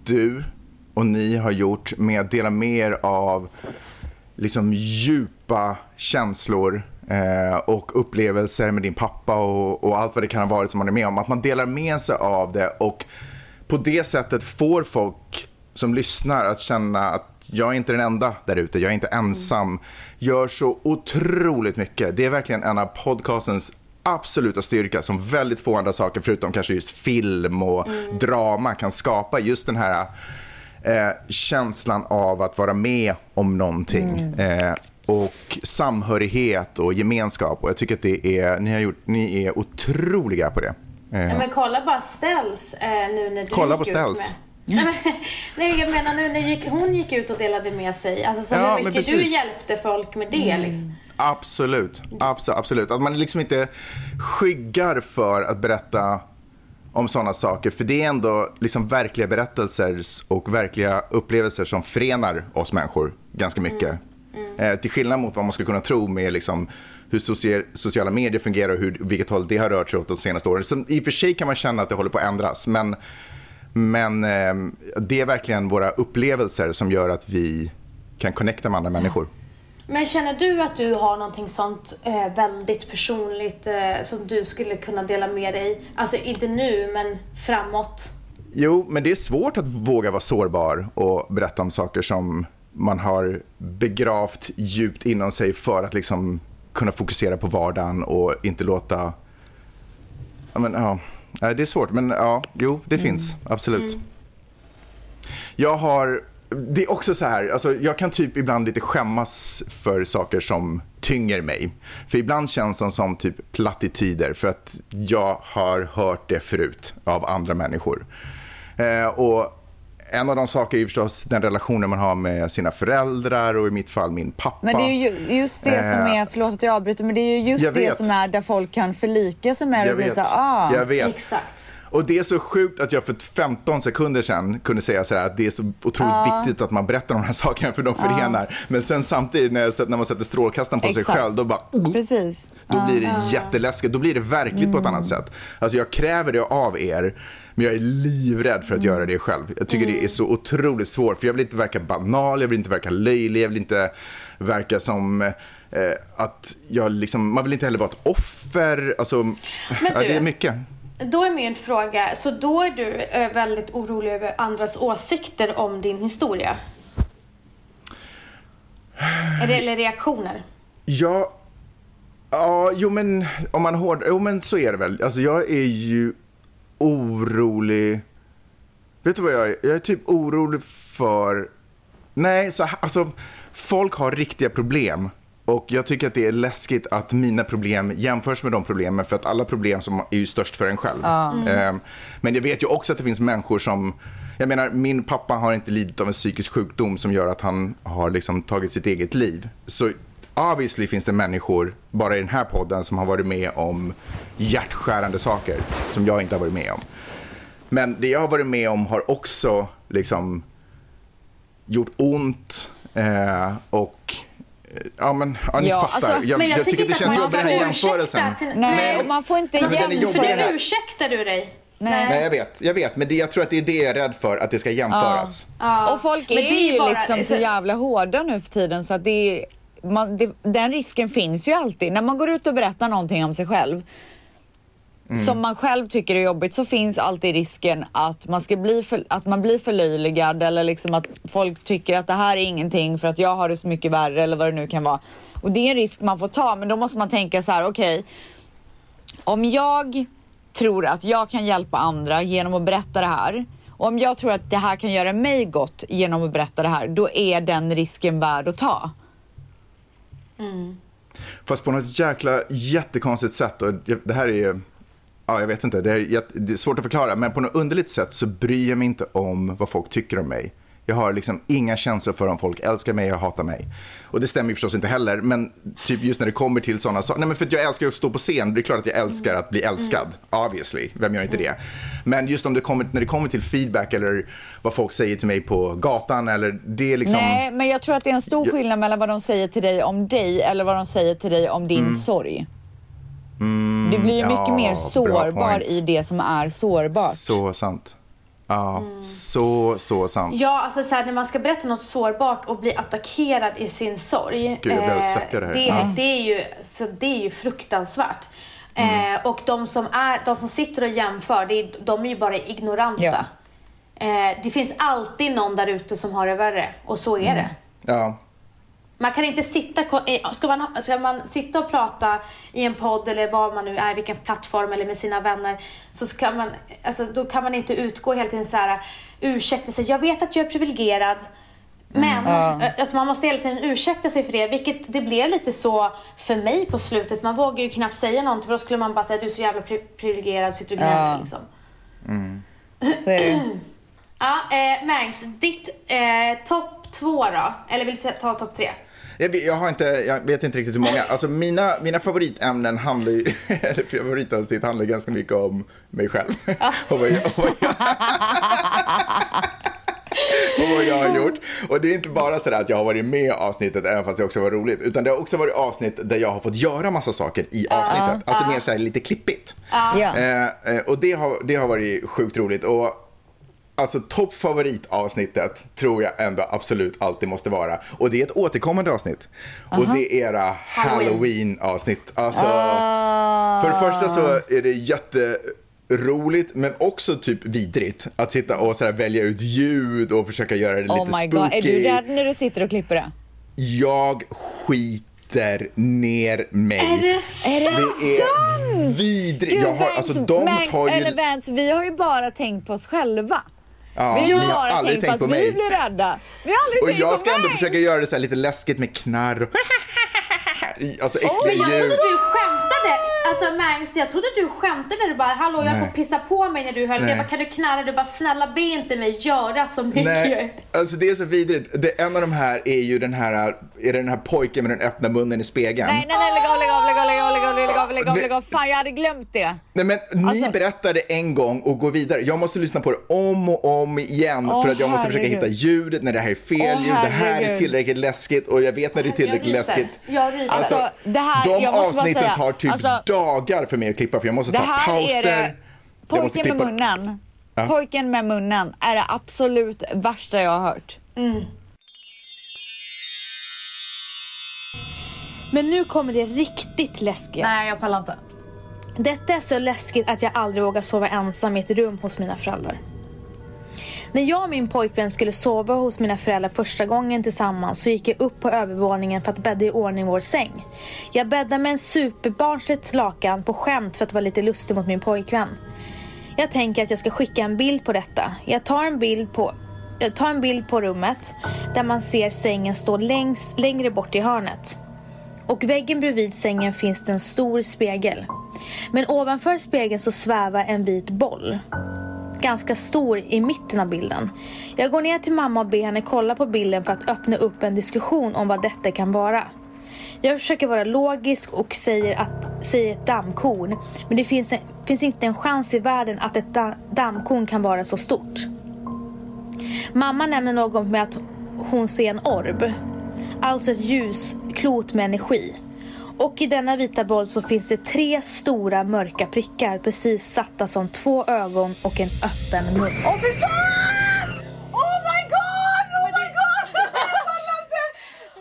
[SPEAKER 4] du och ni har gjort med att dela med er av liksom djupa känslor eh, och upplevelser med din pappa och, och allt vad det kan ha varit som man är med om. Att man delar med sig av det och på det sättet får folk som lyssnar att känna att jag är inte den enda där ute, jag är inte ensam. Gör så otroligt mycket. Det är verkligen en av podcastens absoluta styrka som väldigt få andra saker förutom kanske just film och drama kan skapa. Just den här eh, känslan av att vara med om någonting. Eh, och samhörighet och gemenskap. Och jag tycker att det är, ni, har gjort, ni är otroliga på det. Eh,
[SPEAKER 3] Ja, men kolla bara Ställs eh, nu när du
[SPEAKER 4] Kolla
[SPEAKER 3] gick
[SPEAKER 4] på
[SPEAKER 3] ut
[SPEAKER 4] Ställs.
[SPEAKER 3] med. Nej, jag menar nu när gick, hon gick ut och delade med sig. Alltså så
[SPEAKER 4] Ja,
[SPEAKER 3] hur mycket du hjälpte folk med det liksom.
[SPEAKER 4] Absolut, Abso- absolut. Att man liksom inte skyggar för att berätta om sådana saker. För det är ändå liksom verkliga berättelser och verkliga upplevelser som förenar oss människor ganska mycket. Eh, till skillnad mot vad man skulle kunna tro med liksom, hur socia- sociala medier fungerar och hur, vilket håll det har rört sig åt de senaste åren. Så I och för sig kan man känna att det håller på att ändras. Men, men eh, det är verkligen våra upplevelser som gör att vi kan connecta med andra människor.
[SPEAKER 3] Men känner du att du har någonting sånt eh, väldigt personligt eh, som du skulle kunna dela med dig? Alltså inte nu, men framåt.
[SPEAKER 4] Jo, men det är svårt att våga vara sårbar och berätta om saker som man har begravt djupt inom sig för att liksom kunna fokusera på vardagen och inte låta... Ja, men, ja. Nej, Det är svårt, men ja, jo, det finns. Absolut. Jag har... Det är också så här, alltså, jag kan typ ibland lite skämmas för saker som tynger mig. För ibland känns de som typ plattityder för att jag har hört det förut av andra människor. Eh, och en av de saker är ju förstås den relationen man har med sina föräldrar och i mitt fall min pappa.
[SPEAKER 2] Men det är ju just det som
[SPEAKER 4] Eh.
[SPEAKER 2] är, förlåt att jag avbryter, men det är ju just
[SPEAKER 4] Jag
[SPEAKER 2] det
[SPEAKER 4] vet.
[SPEAKER 2] som är där folk kan förlika sig med det
[SPEAKER 4] Jag
[SPEAKER 2] och bli
[SPEAKER 4] vet.
[SPEAKER 2] så här, ah.
[SPEAKER 4] Jag vet.
[SPEAKER 3] Exakt.
[SPEAKER 4] Och det är så sjukt att jag för 15 sekunder sedan kunde säga så här att det är så otroligt viktigt att man berättar om de här sakerna för de förenar. Men sen samtidigt när, jag, när man sätter strålkastaren på sig
[SPEAKER 2] Exakt.
[SPEAKER 4] själv, då bara...
[SPEAKER 2] Precis.
[SPEAKER 4] Då blir det jätteläskigt. Då blir det verkligt på ett annat sätt. Alltså jag kräver det av er, men jag är livrädd för att göra det själv. Jag tycker det är så otroligt svårt, för jag vill inte verka banal, jag vill inte verka löjlig, jag vill inte verka som eh, att jag liksom, man vill inte heller vara ett offer. Alltså, ja, det är
[SPEAKER 3] du-
[SPEAKER 4] mycket.
[SPEAKER 3] Då är min fråga, så då är du eh, väldigt orolig över andras åsikter om din historia? Eller, eller reaktioner?
[SPEAKER 4] Ja, ja, jo men om man hård, jo men så är det väl. Alltså jag är ju orolig. Vet du vad jag är? Jag är typ orolig för, nej, så här- alltså folk har riktiga problem. Och jag tycker att det är läskigt att mina problem jämförs med de problemen för att alla problem som är ju störst för en själv. Ehm, Men jag vet ju också att det finns människor som, jag menar min pappa har inte lidit av en psykisk sjukdom som gör att han har liksom tagit sitt eget liv. Så obviously finns det människor, bara i den här podden, som har varit med om hjärtskärande saker som jag inte har varit med om. Men det jag har varit med om har också liksom gjort ont eh, och eh, Ja men ja, ni
[SPEAKER 2] Ja,
[SPEAKER 4] fattar.
[SPEAKER 2] alltså,
[SPEAKER 4] jag,
[SPEAKER 3] men
[SPEAKER 4] jag,
[SPEAKER 3] jag
[SPEAKER 4] tycker det känns jobbigt den här jämförelsen.
[SPEAKER 3] sin-
[SPEAKER 2] Nej,
[SPEAKER 3] Nej.
[SPEAKER 2] och man får inte
[SPEAKER 4] Men är
[SPEAKER 3] För
[SPEAKER 4] här-
[SPEAKER 3] ursäktar du dig?
[SPEAKER 2] Nej.
[SPEAKER 4] Nej jag vet, jag vet. Men det, jag tror att det är det jag är rädd för, att det ska jämföras.
[SPEAKER 3] Ja.
[SPEAKER 2] Och folk
[SPEAKER 3] Men
[SPEAKER 2] är,
[SPEAKER 3] det är
[SPEAKER 2] ju
[SPEAKER 3] bara-
[SPEAKER 2] liksom så jävla hårda nu för tiden så att det är, man, det, den risken finns ju alltid. När man går ut och berättar någonting om sig själv som man själv tycker är jobbigt så finns alltid risken att man, ska bli för, att man blir förlöjligad eller liksom att folk tycker att det här är ingenting för att jag har det så mycket värre eller vad det nu kan vara. Och det är en risk man får ta men då måste man tänka så här okej om jag tror att jag kan hjälpa andra genom att berätta det här och om jag tror att det här kan göra mig gott genom att berätta det här, då är den risken värd att ta. Mm.
[SPEAKER 4] Fast på något jäkla jättekonstigt sätt. Och det här är ju, ja jag vet inte, det är, det är svårt att förklara. Men på något underligt sätt så bryr jag mig inte om vad folk tycker om mig. Jag har liksom inga känslor för om folk älskar mig eller hatar mig. Och det stämmer ju förstås inte heller, men typ just när det kommer till sådana saker. Nej men för att jag älskar att stå på scen, det är klart att jag älskar att bli älskad. Obviously, vem gör inte det? Men just om det kommer, när det kommer till feedback eller vad folk säger till mig på gatan eller det är liksom...
[SPEAKER 2] Nej, men jag tror att det är en stor skillnad mellan vad de säger till dig om dig eller vad de säger till dig om din sorg. du blir ju
[SPEAKER 4] Mm. ja,
[SPEAKER 2] mycket mer sårbar i det som är sårbart.
[SPEAKER 4] Så sant. Ja, så, så sant.
[SPEAKER 3] Ja, alltså så här, när man ska berätta något sårbart och bli attackerad i sin sorg.
[SPEAKER 4] Gud, jag blir av det här.
[SPEAKER 3] det,
[SPEAKER 4] Ja.
[SPEAKER 3] det, är ju, så det är ju fruktansvärt.
[SPEAKER 4] Mm.
[SPEAKER 3] Eh, och de som, är, de som sitter och jämför, det är, de är ju bara ignoranta.
[SPEAKER 2] Ja.
[SPEAKER 3] Eh, det finns alltid någon där ute som har det värre. Och så är det.
[SPEAKER 4] Ja,
[SPEAKER 3] Man kan inte sitta, ska man, ska man sitta och prata i en podd eller vad man nu är, vilken plattform eller med sina vänner, så ska man, alltså, då kan man inte utgå hela tiden så här, ursäkta sig, jag vet att jag är privilegierad, men eh, alltså, man måste hela tiden ursäkta sig för det, vilket det blev lite så för mig på slutet. Man vågar ju knappt säga någonting för då skulle man bara säga du är så jävla pri- privilegierad, sitter och gnäller
[SPEAKER 2] Ja.
[SPEAKER 3] liksom.
[SPEAKER 2] Så är det.
[SPEAKER 3] Ja, eh, Mangs, ditt eh, topp två då? Eller vill du ta topp tre?
[SPEAKER 4] Jag, jag, har inte, jag vet inte riktigt hur många. Alltså mina, mina favoritämnen handlar ju, eller favoritavsnitt handlar ganska mycket om mig själv. och vad jag, och vad jag, och vad jag har gjort. Och det är inte bara så att jag har varit med i avsnittet, även fast det också var roligt, utan det har också varit avsnitt där jag har fått göra massa saker i avsnittet. Alltså mer så här lite klippigt. Eh, eh, och det har, det har varit sjukt roligt. Och Alltså toppfavoritavsnittet tror jag ändå absolut alltid måste vara. Och det är ett återkommande avsnitt. Och det är era halloween-avsnitt. Alltså,
[SPEAKER 2] Ah.
[SPEAKER 4] för det första så är det jätteroligt men också typ vidrigt att sitta och så välja ut ljud och försöka göra det lite
[SPEAKER 2] Oh my
[SPEAKER 4] spooky.
[SPEAKER 2] god, är du rädd när du sitter och klipper det?
[SPEAKER 4] Jag skiter ner mig.
[SPEAKER 3] Är det
[SPEAKER 4] det är vidrigt. Jag har, alltså, de
[SPEAKER 2] Mangs,
[SPEAKER 4] tar ju...
[SPEAKER 2] Vance, vi har ju bara tänkt på oss själva.
[SPEAKER 4] Ja,
[SPEAKER 2] vi har
[SPEAKER 4] har aldrig
[SPEAKER 2] tänkt på
[SPEAKER 4] på
[SPEAKER 2] vi
[SPEAKER 4] mig.
[SPEAKER 2] blir rädda. Vi har aldrig
[SPEAKER 4] Och
[SPEAKER 2] tänkt
[SPEAKER 4] jag
[SPEAKER 2] på
[SPEAKER 4] ska ändå
[SPEAKER 2] Mangs.
[SPEAKER 4] försöka göra det så lite läskigt med knarr och Alltså äckliga
[SPEAKER 3] jag
[SPEAKER 4] ljud.
[SPEAKER 3] trodde du skämtade. Alltså Mangs, jag trodde du skämtade när du bara hallå jag
[SPEAKER 4] Nej.
[SPEAKER 3] får pissa på mig när du höll. Jag bara kan du knarra? Du bara snälla be inte mig göra så mycket.
[SPEAKER 4] Nej, alltså det är så vidrigt. Det, en av de här är ju den här, är det den här pojken med den öppna munnen i spegeln.
[SPEAKER 2] Nej, nej, nej, lägg av, lägg av, lägg av, lägg av, lägg av, lägg av, lägg av,
[SPEAKER 4] Det-
[SPEAKER 2] lägg av. Fan, jag hade glömt det.
[SPEAKER 4] Nej men ni
[SPEAKER 2] Alltså-
[SPEAKER 4] berättade en gång och går vidare. Jag måste lyssna på det om och om igen
[SPEAKER 2] Åh,
[SPEAKER 4] för att jag måste försöka
[SPEAKER 2] herregud.
[SPEAKER 4] hitta ljudet när det här är fel
[SPEAKER 2] Åh,
[SPEAKER 4] ljud. Det här är tillräckligt läskigt och jag vet när det är tillräckligt
[SPEAKER 3] ryser.
[SPEAKER 4] läskigt.
[SPEAKER 3] Jag ryser.
[SPEAKER 4] Alltså,
[SPEAKER 2] det här-
[SPEAKER 4] de
[SPEAKER 2] jag måste bara
[SPEAKER 4] avsnitten
[SPEAKER 2] säga,
[SPEAKER 4] tar typ
[SPEAKER 2] alltså-
[SPEAKER 4] dagar för mig att klippa för jag måste
[SPEAKER 2] Det
[SPEAKER 4] ta
[SPEAKER 2] här
[SPEAKER 4] pauser.
[SPEAKER 2] Pojken med munnen.
[SPEAKER 4] Ja.
[SPEAKER 2] Pojken med munnen är det absolut värsta jag har hört.
[SPEAKER 3] Men nu kommer det riktigt läskiga.
[SPEAKER 2] Nej, jag pallar inte.
[SPEAKER 3] Detta är så läskigt att jag aldrig vågar sova ensam i ett rum hos mina föräldrar. När jag och min pojkvän skulle sova hos mina föräldrar första gången tillsammans så gick jag upp på övervåningen för att bädda i ordning vår säng. Jag bäddade med en superbarnsligt lakan på skämt för att vara lite lustig mot min pojkvän. Jag tänker att jag ska skicka en bild på detta. Jag tar en bild på, jag tar en bild på rummet där man ser sängen stå längs, längre bort i hörnet. Och väggen bredvid sängen finns det en stor spegel. Men ovanför spegeln så svävar en vit boll. Ganska stor i mitten av bilden. Jag går ner till mamma och ber henne kolla på bilden för att öppna upp en diskussion om vad detta kan vara. Jag försöker vara logisk och säger, att, säger ett dammkorn. Men det finns, en, finns inte en chans i världen att ett da, dammkorn kan vara så stort. Mamma nämner något med att hon ser en orb. Alltså ett ljusklot med energi. Och i denna vita boll så finns det tre stora mörka prickar precis satta som två ögon och en öppen mun.
[SPEAKER 2] Åh fy fan! Oh my god! Oh my god!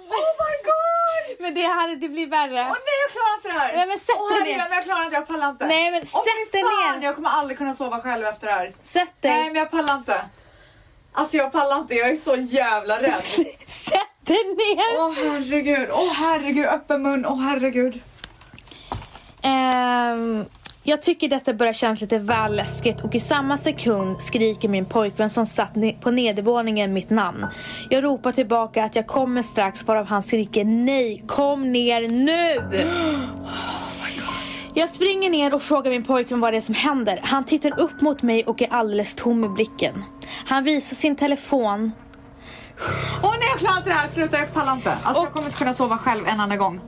[SPEAKER 2] Oh my god!
[SPEAKER 3] Men det hade det blir värre.
[SPEAKER 2] Åh nej, jag klarar inte det här!
[SPEAKER 3] Nej, men sätt
[SPEAKER 2] Åh,
[SPEAKER 3] dig ner.
[SPEAKER 2] jag klarar inte, jag pallar inte.
[SPEAKER 3] Nej, men sätt dig ner.
[SPEAKER 2] Jag kommer aldrig kunna sova själv efter det här.
[SPEAKER 3] Sätt dig.
[SPEAKER 2] Nej, men jag pallar inte. Alltså jag pallar inte, jag är så jävla rädd.
[SPEAKER 3] Sätt dig ner.
[SPEAKER 2] Åh herregud, åh herregud, öppen mun, åh herregud.
[SPEAKER 3] Ehm, jag tycker detta börjar kännas lite väl läskigt och i samma sekund skriker min pojkvän som satt på nedervåningen mitt namn. Jag ropar tillbaka att jag kommer strax varav han skriker nej, kom ner nu! Jag springer ner och frågar min pojkvän vad det är som händer. Han tittar upp mot mig och är alldeles tom i blicken. Han visar sin telefon
[SPEAKER 2] Åh nej, jag klarar inte det här, sluta, jag pallar inte. Alltså jag kommer inte kunna sova själv en enda gång.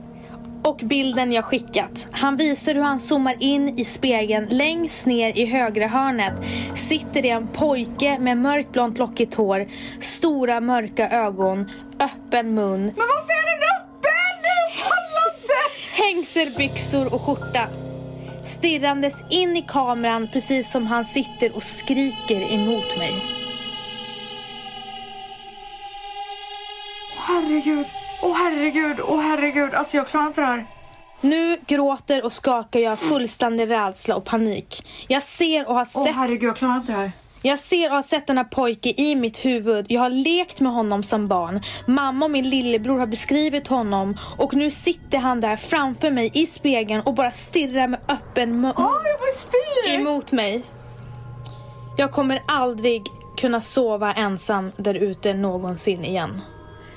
[SPEAKER 3] och bilden jag skickat. Han visar hur han zoomar in i spegeln. Längst ner i högra hörnet sitter det en pojke med mörkblont lockigt hår, stora mörka ögon, öppen mun,
[SPEAKER 2] Men varför är den öppen? Jag pallar inte!
[SPEAKER 3] hängselbyxor och skjorta. Stirrandes in i kameran precis som han sitter och skriker emot mig.
[SPEAKER 2] Herregud, åh herregud, åh herregud. Alltså jag klarar inte det här.
[SPEAKER 3] Nu gråter och skakar jag fullständig rädsla och panik. Jag ser och har
[SPEAKER 2] Åh
[SPEAKER 3] sett
[SPEAKER 2] herregud, jag klarar inte det här.
[SPEAKER 3] Jag ser och har sett denna pojke i mitt huvud. Jag har lekt med honom som barn. Mamma och min lillebror har beskrivit honom och nu sitter han där framför mig i spegeln och bara stirrar med öppen mun
[SPEAKER 2] spy!
[SPEAKER 3] emot mig. Jag kommer aldrig kunna sova ensam där ute någonsin igen.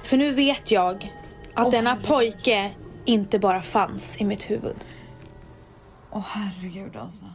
[SPEAKER 3] För nu vet jag att denna pojke inte bara fanns i mitt huvud.
[SPEAKER 2] Åh herregud alltså.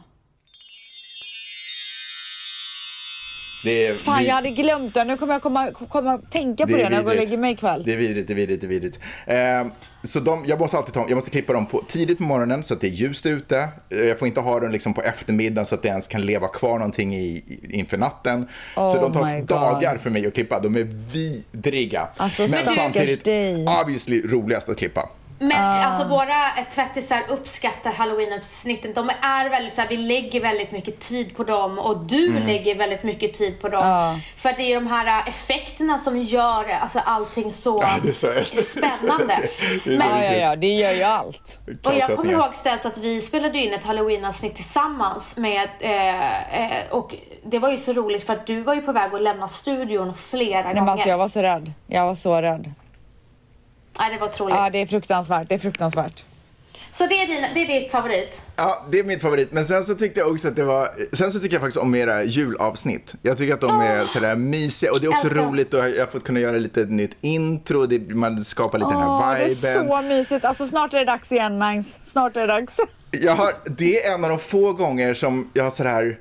[SPEAKER 4] Det är,
[SPEAKER 2] Fan,
[SPEAKER 4] vi-
[SPEAKER 2] jag hade glömt det. Nu kommer jag komma, komma tänka på det, när jag går och lägger mig ikväll.
[SPEAKER 4] Det är vidrigt, det är vidrigt, det är vidrigt. Eh, så de, jag måste alltid ta, jag måste klippa dem på, tidigt på morgonen så att det är ljust ute. Eh, Jag får inte ha dem liksom på eftermiddagen så att det ens kan leva kvar någonting i, inför natten. så
[SPEAKER 2] Oh
[SPEAKER 4] de tar
[SPEAKER 2] my God.
[SPEAKER 4] dagar för mig att klippa. De är vidriga.
[SPEAKER 2] Alltså,
[SPEAKER 4] Men samtidigt
[SPEAKER 2] dig.
[SPEAKER 4] obviously roligast att klippa.
[SPEAKER 3] Men
[SPEAKER 2] Ah.
[SPEAKER 3] alltså våra eh, tvättisar uppskattar halloween-avsnitten. De är väldigt så här, vi lägger väldigt mycket tid på dem och du
[SPEAKER 4] Mm.
[SPEAKER 3] lägger väldigt mycket tid på dem.
[SPEAKER 2] Ja.
[SPEAKER 3] För det är de här eh, effekterna som gör alltså, allting så
[SPEAKER 4] Ja, så-
[SPEAKER 3] spännande. Men-
[SPEAKER 2] Ja, ja, ja, det gör ju allt.
[SPEAKER 3] Och jag kommer ihåg ställs att vi spelade in ett halloween-avsnitt tillsammans med, eh, eh, och det var ju så roligt för att du var ju på väg att lämna studion flera
[SPEAKER 2] Nej,
[SPEAKER 3] gånger.
[SPEAKER 2] men alltså, jag var så rädd. Jag var så rädd.
[SPEAKER 3] Nej, det var otroligt.
[SPEAKER 2] Ja, det är fruktansvärt. Det är fruktansvärt.
[SPEAKER 3] Så det är, din, det är ditt favorit?
[SPEAKER 4] Ja, det är mitt favorit. Men sen så tyckte jag också att det var... Sen så tycker jag faktiskt om era julavsnitt. Jag tycker att de är sådär mysiga och det är också
[SPEAKER 3] Älskar.
[SPEAKER 4] roligt och jag har fått kunna göra lite nytt intro. Det, man skapar lite den
[SPEAKER 2] Åh,
[SPEAKER 4] här
[SPEAKER 2] det är
[SPEAKER 4] viben.
[SPEAKER 2] så mysigt. Alltså snart är det dags igen, Mangs. Snart är det dags.
[SPEAKER 4] Jag har, det är en av de få gånger som jag har sådär,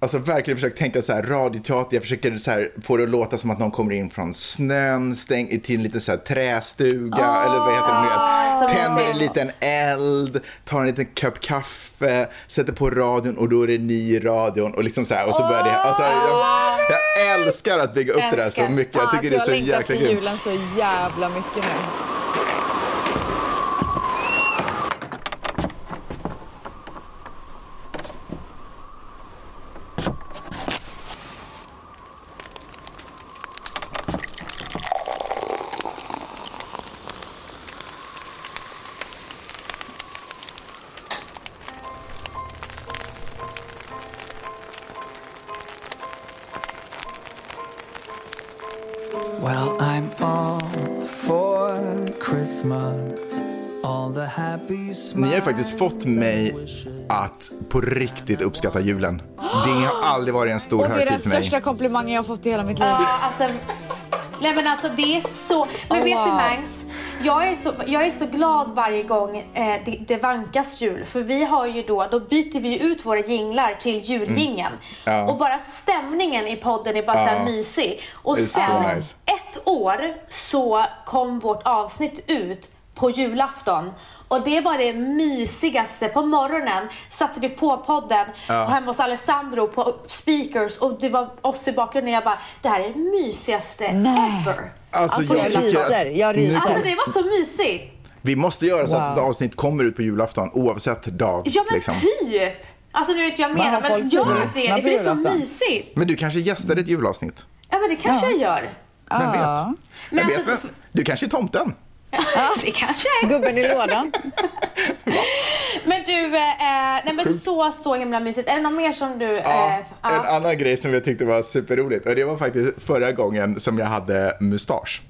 [SPEAKER 4] alltså verkligen försökt tänka så här radioteater. Jag försöker så här, få det att låta som att någon kommer in från snön, stäng, till en liten så här trästuga eller vad heter det nu?
[SPEAKER 3] så
[SPEAKER 4] Tänder en liten eld, tar en liten kopp kaffe, sätter på radion och då är det ni i radion och liksom så här och så börjar det. Alltså, jag, jag älskar att bygga upp det där så
[SPEAKER 3] Älskar.
[SPEAKER 4] mycket. Jag tycker det är så
[SPEAKER 2] jag längtar
[SPEAKER 4] jäkla
[SPEAKER 2] efter
[SPEAKER 4] grymt.
[SPEAKER 2] julen så jävla mycket nu.
[SPEAKER 4] Ni har faktiskt fått mig att på riktigt uppskatta julen. Det har aldrig varit en stor
[SPEAKER 2] Och det är den
[SPEAKER 4] högtid för mig.
[SPEAKER 2] största komplimangen jag har fått i hela mitt liv.
[SPEAKER 3] Ja, alltså, nej men alltså det är så... Men
[SPEAKER 2] Oh,
[SPEAKER 3] vet du
[SPEAKER 2] wow.
[SPEAKER 3] Mangs? Jag är, så, jag är så glad varje gång eh, det, det vankas jul. För vi har ju då, då byter vi ut våra jinglar till juljingeln.
[SPEAKER 4] Ja.
[SPEAKER 3] Och bara stämningen i podden är bara så
[SPEAKER 4] Ja.
[SPEAKER 3] här mysig. Och
[SPEAKER 4] så
[SPEAKER 3] sen
[SPEAKER 4] nice.
[SPEAKER 3] ett år så kom vårt avsnitt ut på julafton. Och det var det mysigaste. På morgonen satte vi på podden
[SPEAKER 4] Ja.
[SPEAKER 3] och hemma hos Alessandro på speakers och det var oss i bakgrunden. Jag bara, det här är det mysigaste
[SPEAKER 2] Nej.
[SPEAKER 3] ever.
[SPEAKER 4] Alltså,
[SPEAKER 2] Alltså, jag
[SPEAKER 4] tycker
[SPEAKER 2] ryser, jag ryser.
[SPEAKER 3] Alltså det var så mysigt.
[SPEAKER 4] Vi måste göra så att
[SPEAKER 2] Wow.
[SPEAKER 4] ett avsnitt kommer ut på julafton oavsett dag.
[SPEAKER 3] Ja men
[SPEAKER 4] liksom.
[SPEAKER 3] typ. Alltså nu vet jag
[SPEAKER 2] har
[SPEAKER 3] men gör det. det är så mysigt.
[SPEAKER 4] Men du kanske gästar ett julavsnitt?
[SPEAKER 3] Ja men det kanske jag gör.
[SPEAKER 4] Vem
[SPEAKER 2] Ja.
[SPEAKER 4] vet?
[SPEAKER 3] Men
[SPEAKER 4] Vem
[SPEAKER 3] alltså-
[SPEAKER 4] vet? Du kanske är tomten?
[SPEAKER 3] Det kanske är.
[SPEAKER 2] Gubben i lådan.
[SPEAKER 3] Men du, eh, nej men så så himla mysigt. Är det något mer som du...
[SPEAKER 4] Ja,
[SPEAKER 3] eh, ja.
[SPEAKER 4] en annan grej som jag tyckte var superroligt och det var faktiskt förra gången som jag hade mustasch.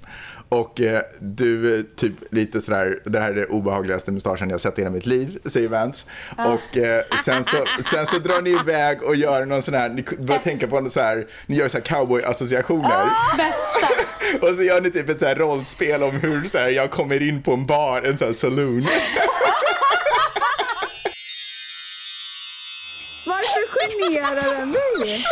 [SPEAKER 4] Och eh, du, eh, typ lite sådär, det här är den obehagligaste mustaschen jag sett i hela mitt liv, säger Vance. Och eh, sen, så, sen så drar ni iväg och gör någon sån här, ni börjar tänka på någon så här, ni gör så här cowboy-associationer.
[SPEAKER 3] Bästa.
[SPEAKER 4] Och så gör ni typ ett så här rollspel om hur så här, jag kommer in på en bar, en sån här saloon.
[SPEAKER 2] Varför generar den dig?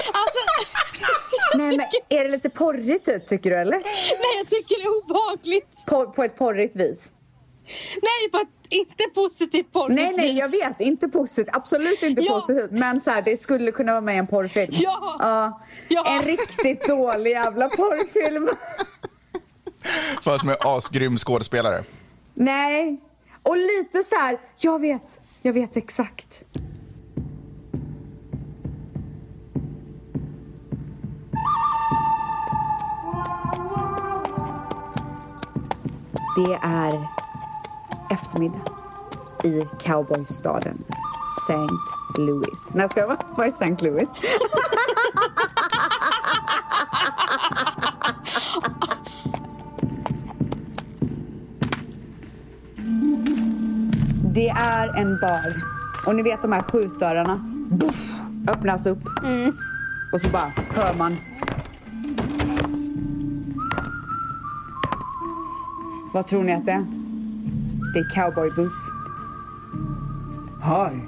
[SPEAKER 2] Nej, men är det lite porrigt typ, tycker du eller?
[SPEAKER 3] nej jag tycker det är obehagligt.
[SPEAKER 2] På, på ett porrigt vis?
[SPEAKER 3] Nej, på ett inte positivt porrigt
[SPEAKER 2] Nej, nej,
[SPEAKER 3] vis.
[SPEAKER 2] jag vet. Inte positivt. Absolut inte
[SPEAKER 3] Ja.
[SPEAKER 2] positivt. Men så här, det skulle kunna vara med i en porrfilm.
[SPEAKER 3] Ja.
[SPEAKER 2] Ja.
[SPEAKER 3] Ja.
[SPEAKER 2] En riktigt dålig jävla porrfilm.
[SPEAKER 4] Fast med asgrym skådespelare.
[SPEAKER 2] Nej. Och lite så här, jag vet. Jag vet exakt. Det är eftermiddag i cowboystaden St. Louis. Nej, ska det vara? Vad är St. Louis? Det är en bar. Och ni vet de här skjutdörrarna? Buff, öppnas upp. Och så bara hör man. Vad tror ni att det är? Det är cowboy boots.
[SPEAKER 7] Hi.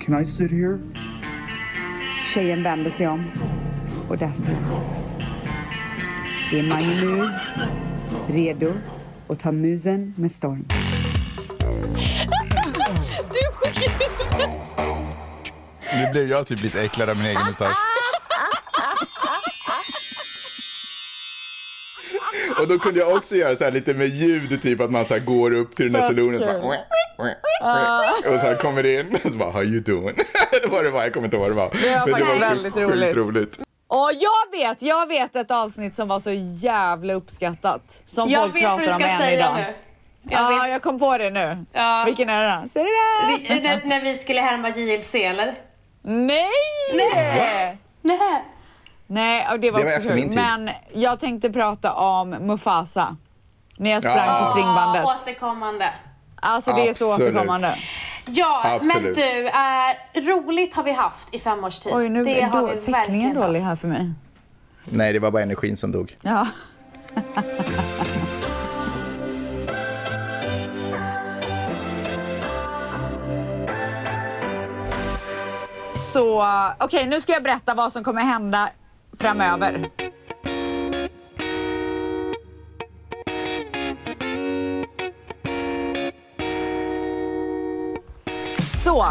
[SPEAKER 7] Can I sit here?
[SPEAKER 2] Tjejen vänder sig om. Och där står han. Det är Mange Mus, redo att ta musen med storm.
[SPEAKER 3] Du är sjuk
[SPEAKER 1] Nu blev jag typ lite äcklad av min egen mustasch.
[SPEAKER 4] Då kunde jag också göra så här lite med ljud, typ att man så här går upp till den där salonen och så bara, och så här kommer in och så bara, how you doing? det var det var, jag kommer inte ihåg vad det var.
[SPEAKER 2] Det var
[SPEAKER 4] Men
[SPEAKER 2] faktiskt
[SPEAKER 4] också
[SPEAKER 2] väldigt roligt.
[SPEAKER 4] roligt.
[SPEAKER 2] Och jag vet, jag vet ett avsnitt som var så jävla uppskattat. Som
[SPEAKER 3] Jag
[SPEAKER 2] folk
[SPEAKER 3] vet vad
[SPEAKER 2] pratar
[SPEAKER 3] du
[SPEAKER 2] om
[SPEAKER 3] ska
[SPEAKER 2] än
[SPEAKER 3] säga
[SPEAKER 2] idag.
[SPEAKER 3] nu. Jag
[SPEAKER 2] ja,
[SPEAKER 3] vet.
[SPEAKER 2] jag kom på det nu.
[SPEAKER 3] Ja.
[SPEAKER 2] Vilken är det då? Säg det!
[SPEAKER 3] Det- när, när vi skulle härma JLC eller?
[SPEAKER 2] Nej!
[SPEAKER 3] Nej! Nej!
[SPEAKER 2] Nej, och det var
[SPEAKER 4] Det var
[SPEAKER 2] också
[SPEAKER 4] efter min tid.
[SPEAKER 2] Men jag tänkte prata om Mufasa. När jag sprang
[SPEAKER 4] Ja.
[SPEAKER 2] på springbandet.
[SPEAKER 3] Ja, återkommande.
[SPEAKER 2] Alltså det är så återkommande.
[SPEAKER 3] Ja,
[SPEAKER 4] Absolut.
[SPEAKER 3] men du, eh, roligt har vi haft i fem års tid.
[SPEAKER 2] Oj, nu
[SPEAKER 3] det
[SPEAKER 2] är
[SPEAKER 3] har
[SPEAKER 2] då,
[SPEAKER 3] vi
[SPEAKER 2] täckningen
[SPEAKER 3] verkligen
[SPEAKER 2] dålig här för mig.
[SPEAKER 4] Nej, det var bara energin som dog.
[SPEAKER 2] Ja. Så okej, nu ska jag berätta vad som kommer hända framöver. Så,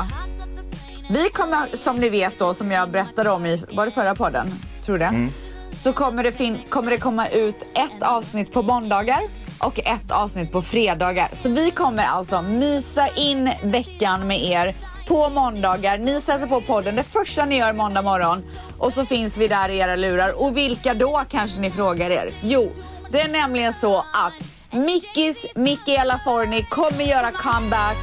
[SPEAKER 2] vi kommer som ni vet då, som jag berättade om i, var det förra podden? Tror det. Så kommer det, fin- kommer det komma ut ett avsnitt på måndagar och ett avsnitt på fredagar. Så vi kommer alltså mysa in veckan med er på måndagar. Ni sätter på podden det första ni gör måndag morgon och så finns vi där i era lurar. Och vilka då kanske ni frågar er? Jo, det är nämligen så att Mickis Michaela Forni kommer göra comeback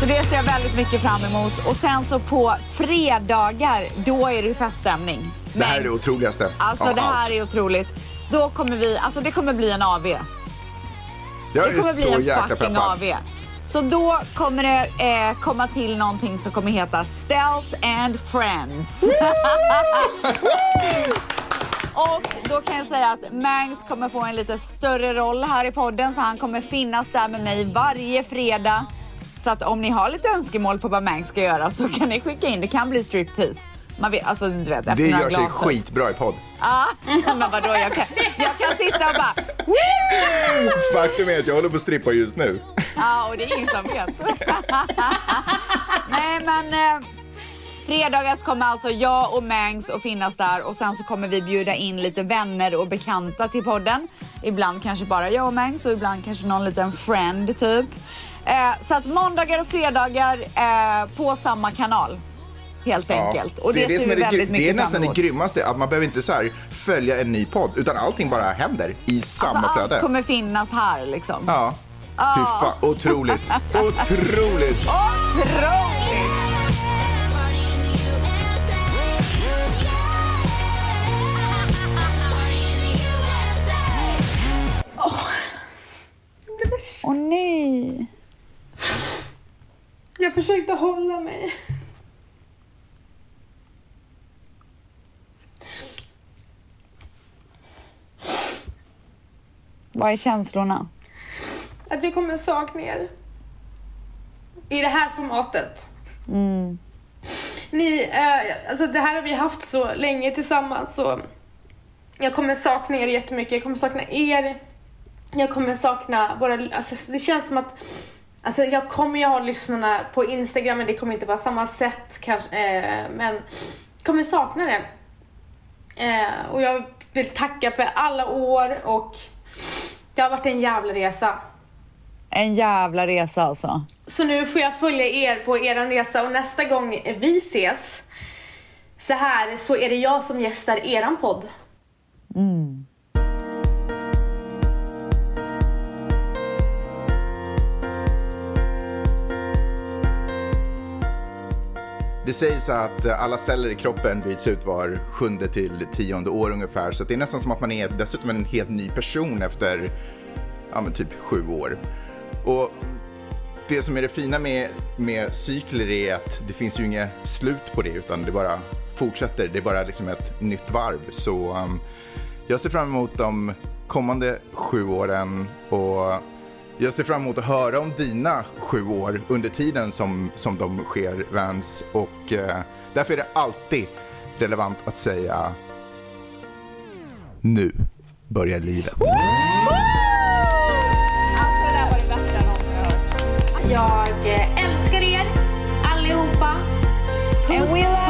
[SPEAKER 2] Så det ser jag väldigt mycket fram emot. Och sen så på fredagar, då är det feststämning.
[SPEAKER 4] Det här är det otroligaste
[SPEAKER 2] Alltså det här
[SPEAKER 4] allt.
[SPEAKER 2] är otroligt. Då kommer vi, alltså det kommer bli en AV.
[SPEAKER 4] Jag
[SPEAKER 2] Det
[SPEAKER 4] är
[SPEAKER 2] kommer bli
[SPEAKER 4] så
[SPEAKER 2] en
[SPEAKER 4] jäkla
[SPEAKER 2] fucking
[SPEAKER 4] peppad.
[SPEAKER 2] AV. Så då kommer det eh, komma till någonting som kommer heta Stells and Friends. Och då kan jag säga att Mangs kommer få en lite större roll här i podden så han kommer finnas där med mig varje fredag. Så att om ni har lite önskemål på vad Mangs ska göra så kan ni skicka in. Det kan bli striptease. Man vet, alltså du vet
[SPEAKER 4] Det gör sig skitbra i podd.
[SPEAKER 2] Ja, men vadå jag kan, jag kan sitta och bara Woo!
[SPEAKER 4] Faktum är att jag håller på att strippa just nu.
[SPEAKER 2] Ja, och det är ingen som vet. Nej, men eh, fredagar kommer alltså jag och Mangs att finnas där och sen så kommer vi bjuda in lite vänner och bekanta till podden. Ibland kanske bara jag och Mangs och ibland kanske någon liten friend typ. Eh, så att måndagar och fredagar eh, på samma kanal. Helt enkelt. Och det,
[SPEAKER 4] är
[SPEAKER 2] ser
[SPEAKER 4] som
[SPEAKER 2] vi
[SPEAKER 4] är det,
[SPEAKER 2] väldigt mycket
[SPEAKER 4] det är nästan det grymmaste, att man behöver inte så här följa en ny podd, utan allting bara händer i samma
[SPEAKER 2] Alltså allt
[SPEAKER 4] flöde.
[SPEAKER 2] kommer finnas här liksom.
[SPEAKER 4] Ja. Fy fan, otroligt. Otroligt.
[SPEAKER 2] Otroligt! Åh nej!
[SPEAKER 3] Jag försökte hålla mig.
[SPEAKER 2] Vad är känslorna?
[SPEAKER 3] Att jag kommer sakna er. I det här formatet. Ni, eh, alltså det här har vi haft så länge tillsammans så jag kommer sakna er jättemycket. Jag kommer sakna er. Jag kommer sakna våra, alltså det känns som att Alltså jag kommer ju ha lyssnarna på Instagram men det kommer inte vara samma sätt kanske, eh, men jag kommer sakna det. Eh, och jag vill tacka för alla år och det har varit en jävla resa.
[SPEAKER 2] En jävla resa alltså.
[SPEAKER 3] Så nu får jag följa er på er resa och nästa gång vi ses så här så är det jag som gästar eran podd.
[SPEAKER 4] Det sägs att alla celler i kroppen byts ut var sjunde till tionde år ungefär. Så det är nästan som att man är dessutom en helt ny person efter ja, men typ sju år. Och det som är det fina med, med cykler är att det finns ju inget slut på det utan det bara fortsätter. Det är bara liksom ett nytt varv. Så um, jag ser fram emot de kommande sju åren och jag ser fram emot att höra om dina sju år under tiden som, som de sker, Vans. Och eh, därför är det alltid relevant att säga nu börjar livet.
[SPEAKER 2] Alltså det där var det bästa jag någonsin har hört.
[SPEAKER 3] Jag eh, älskar er allihopa.
[SPEAKER 2] And we love
[SPEAKER 3] puss.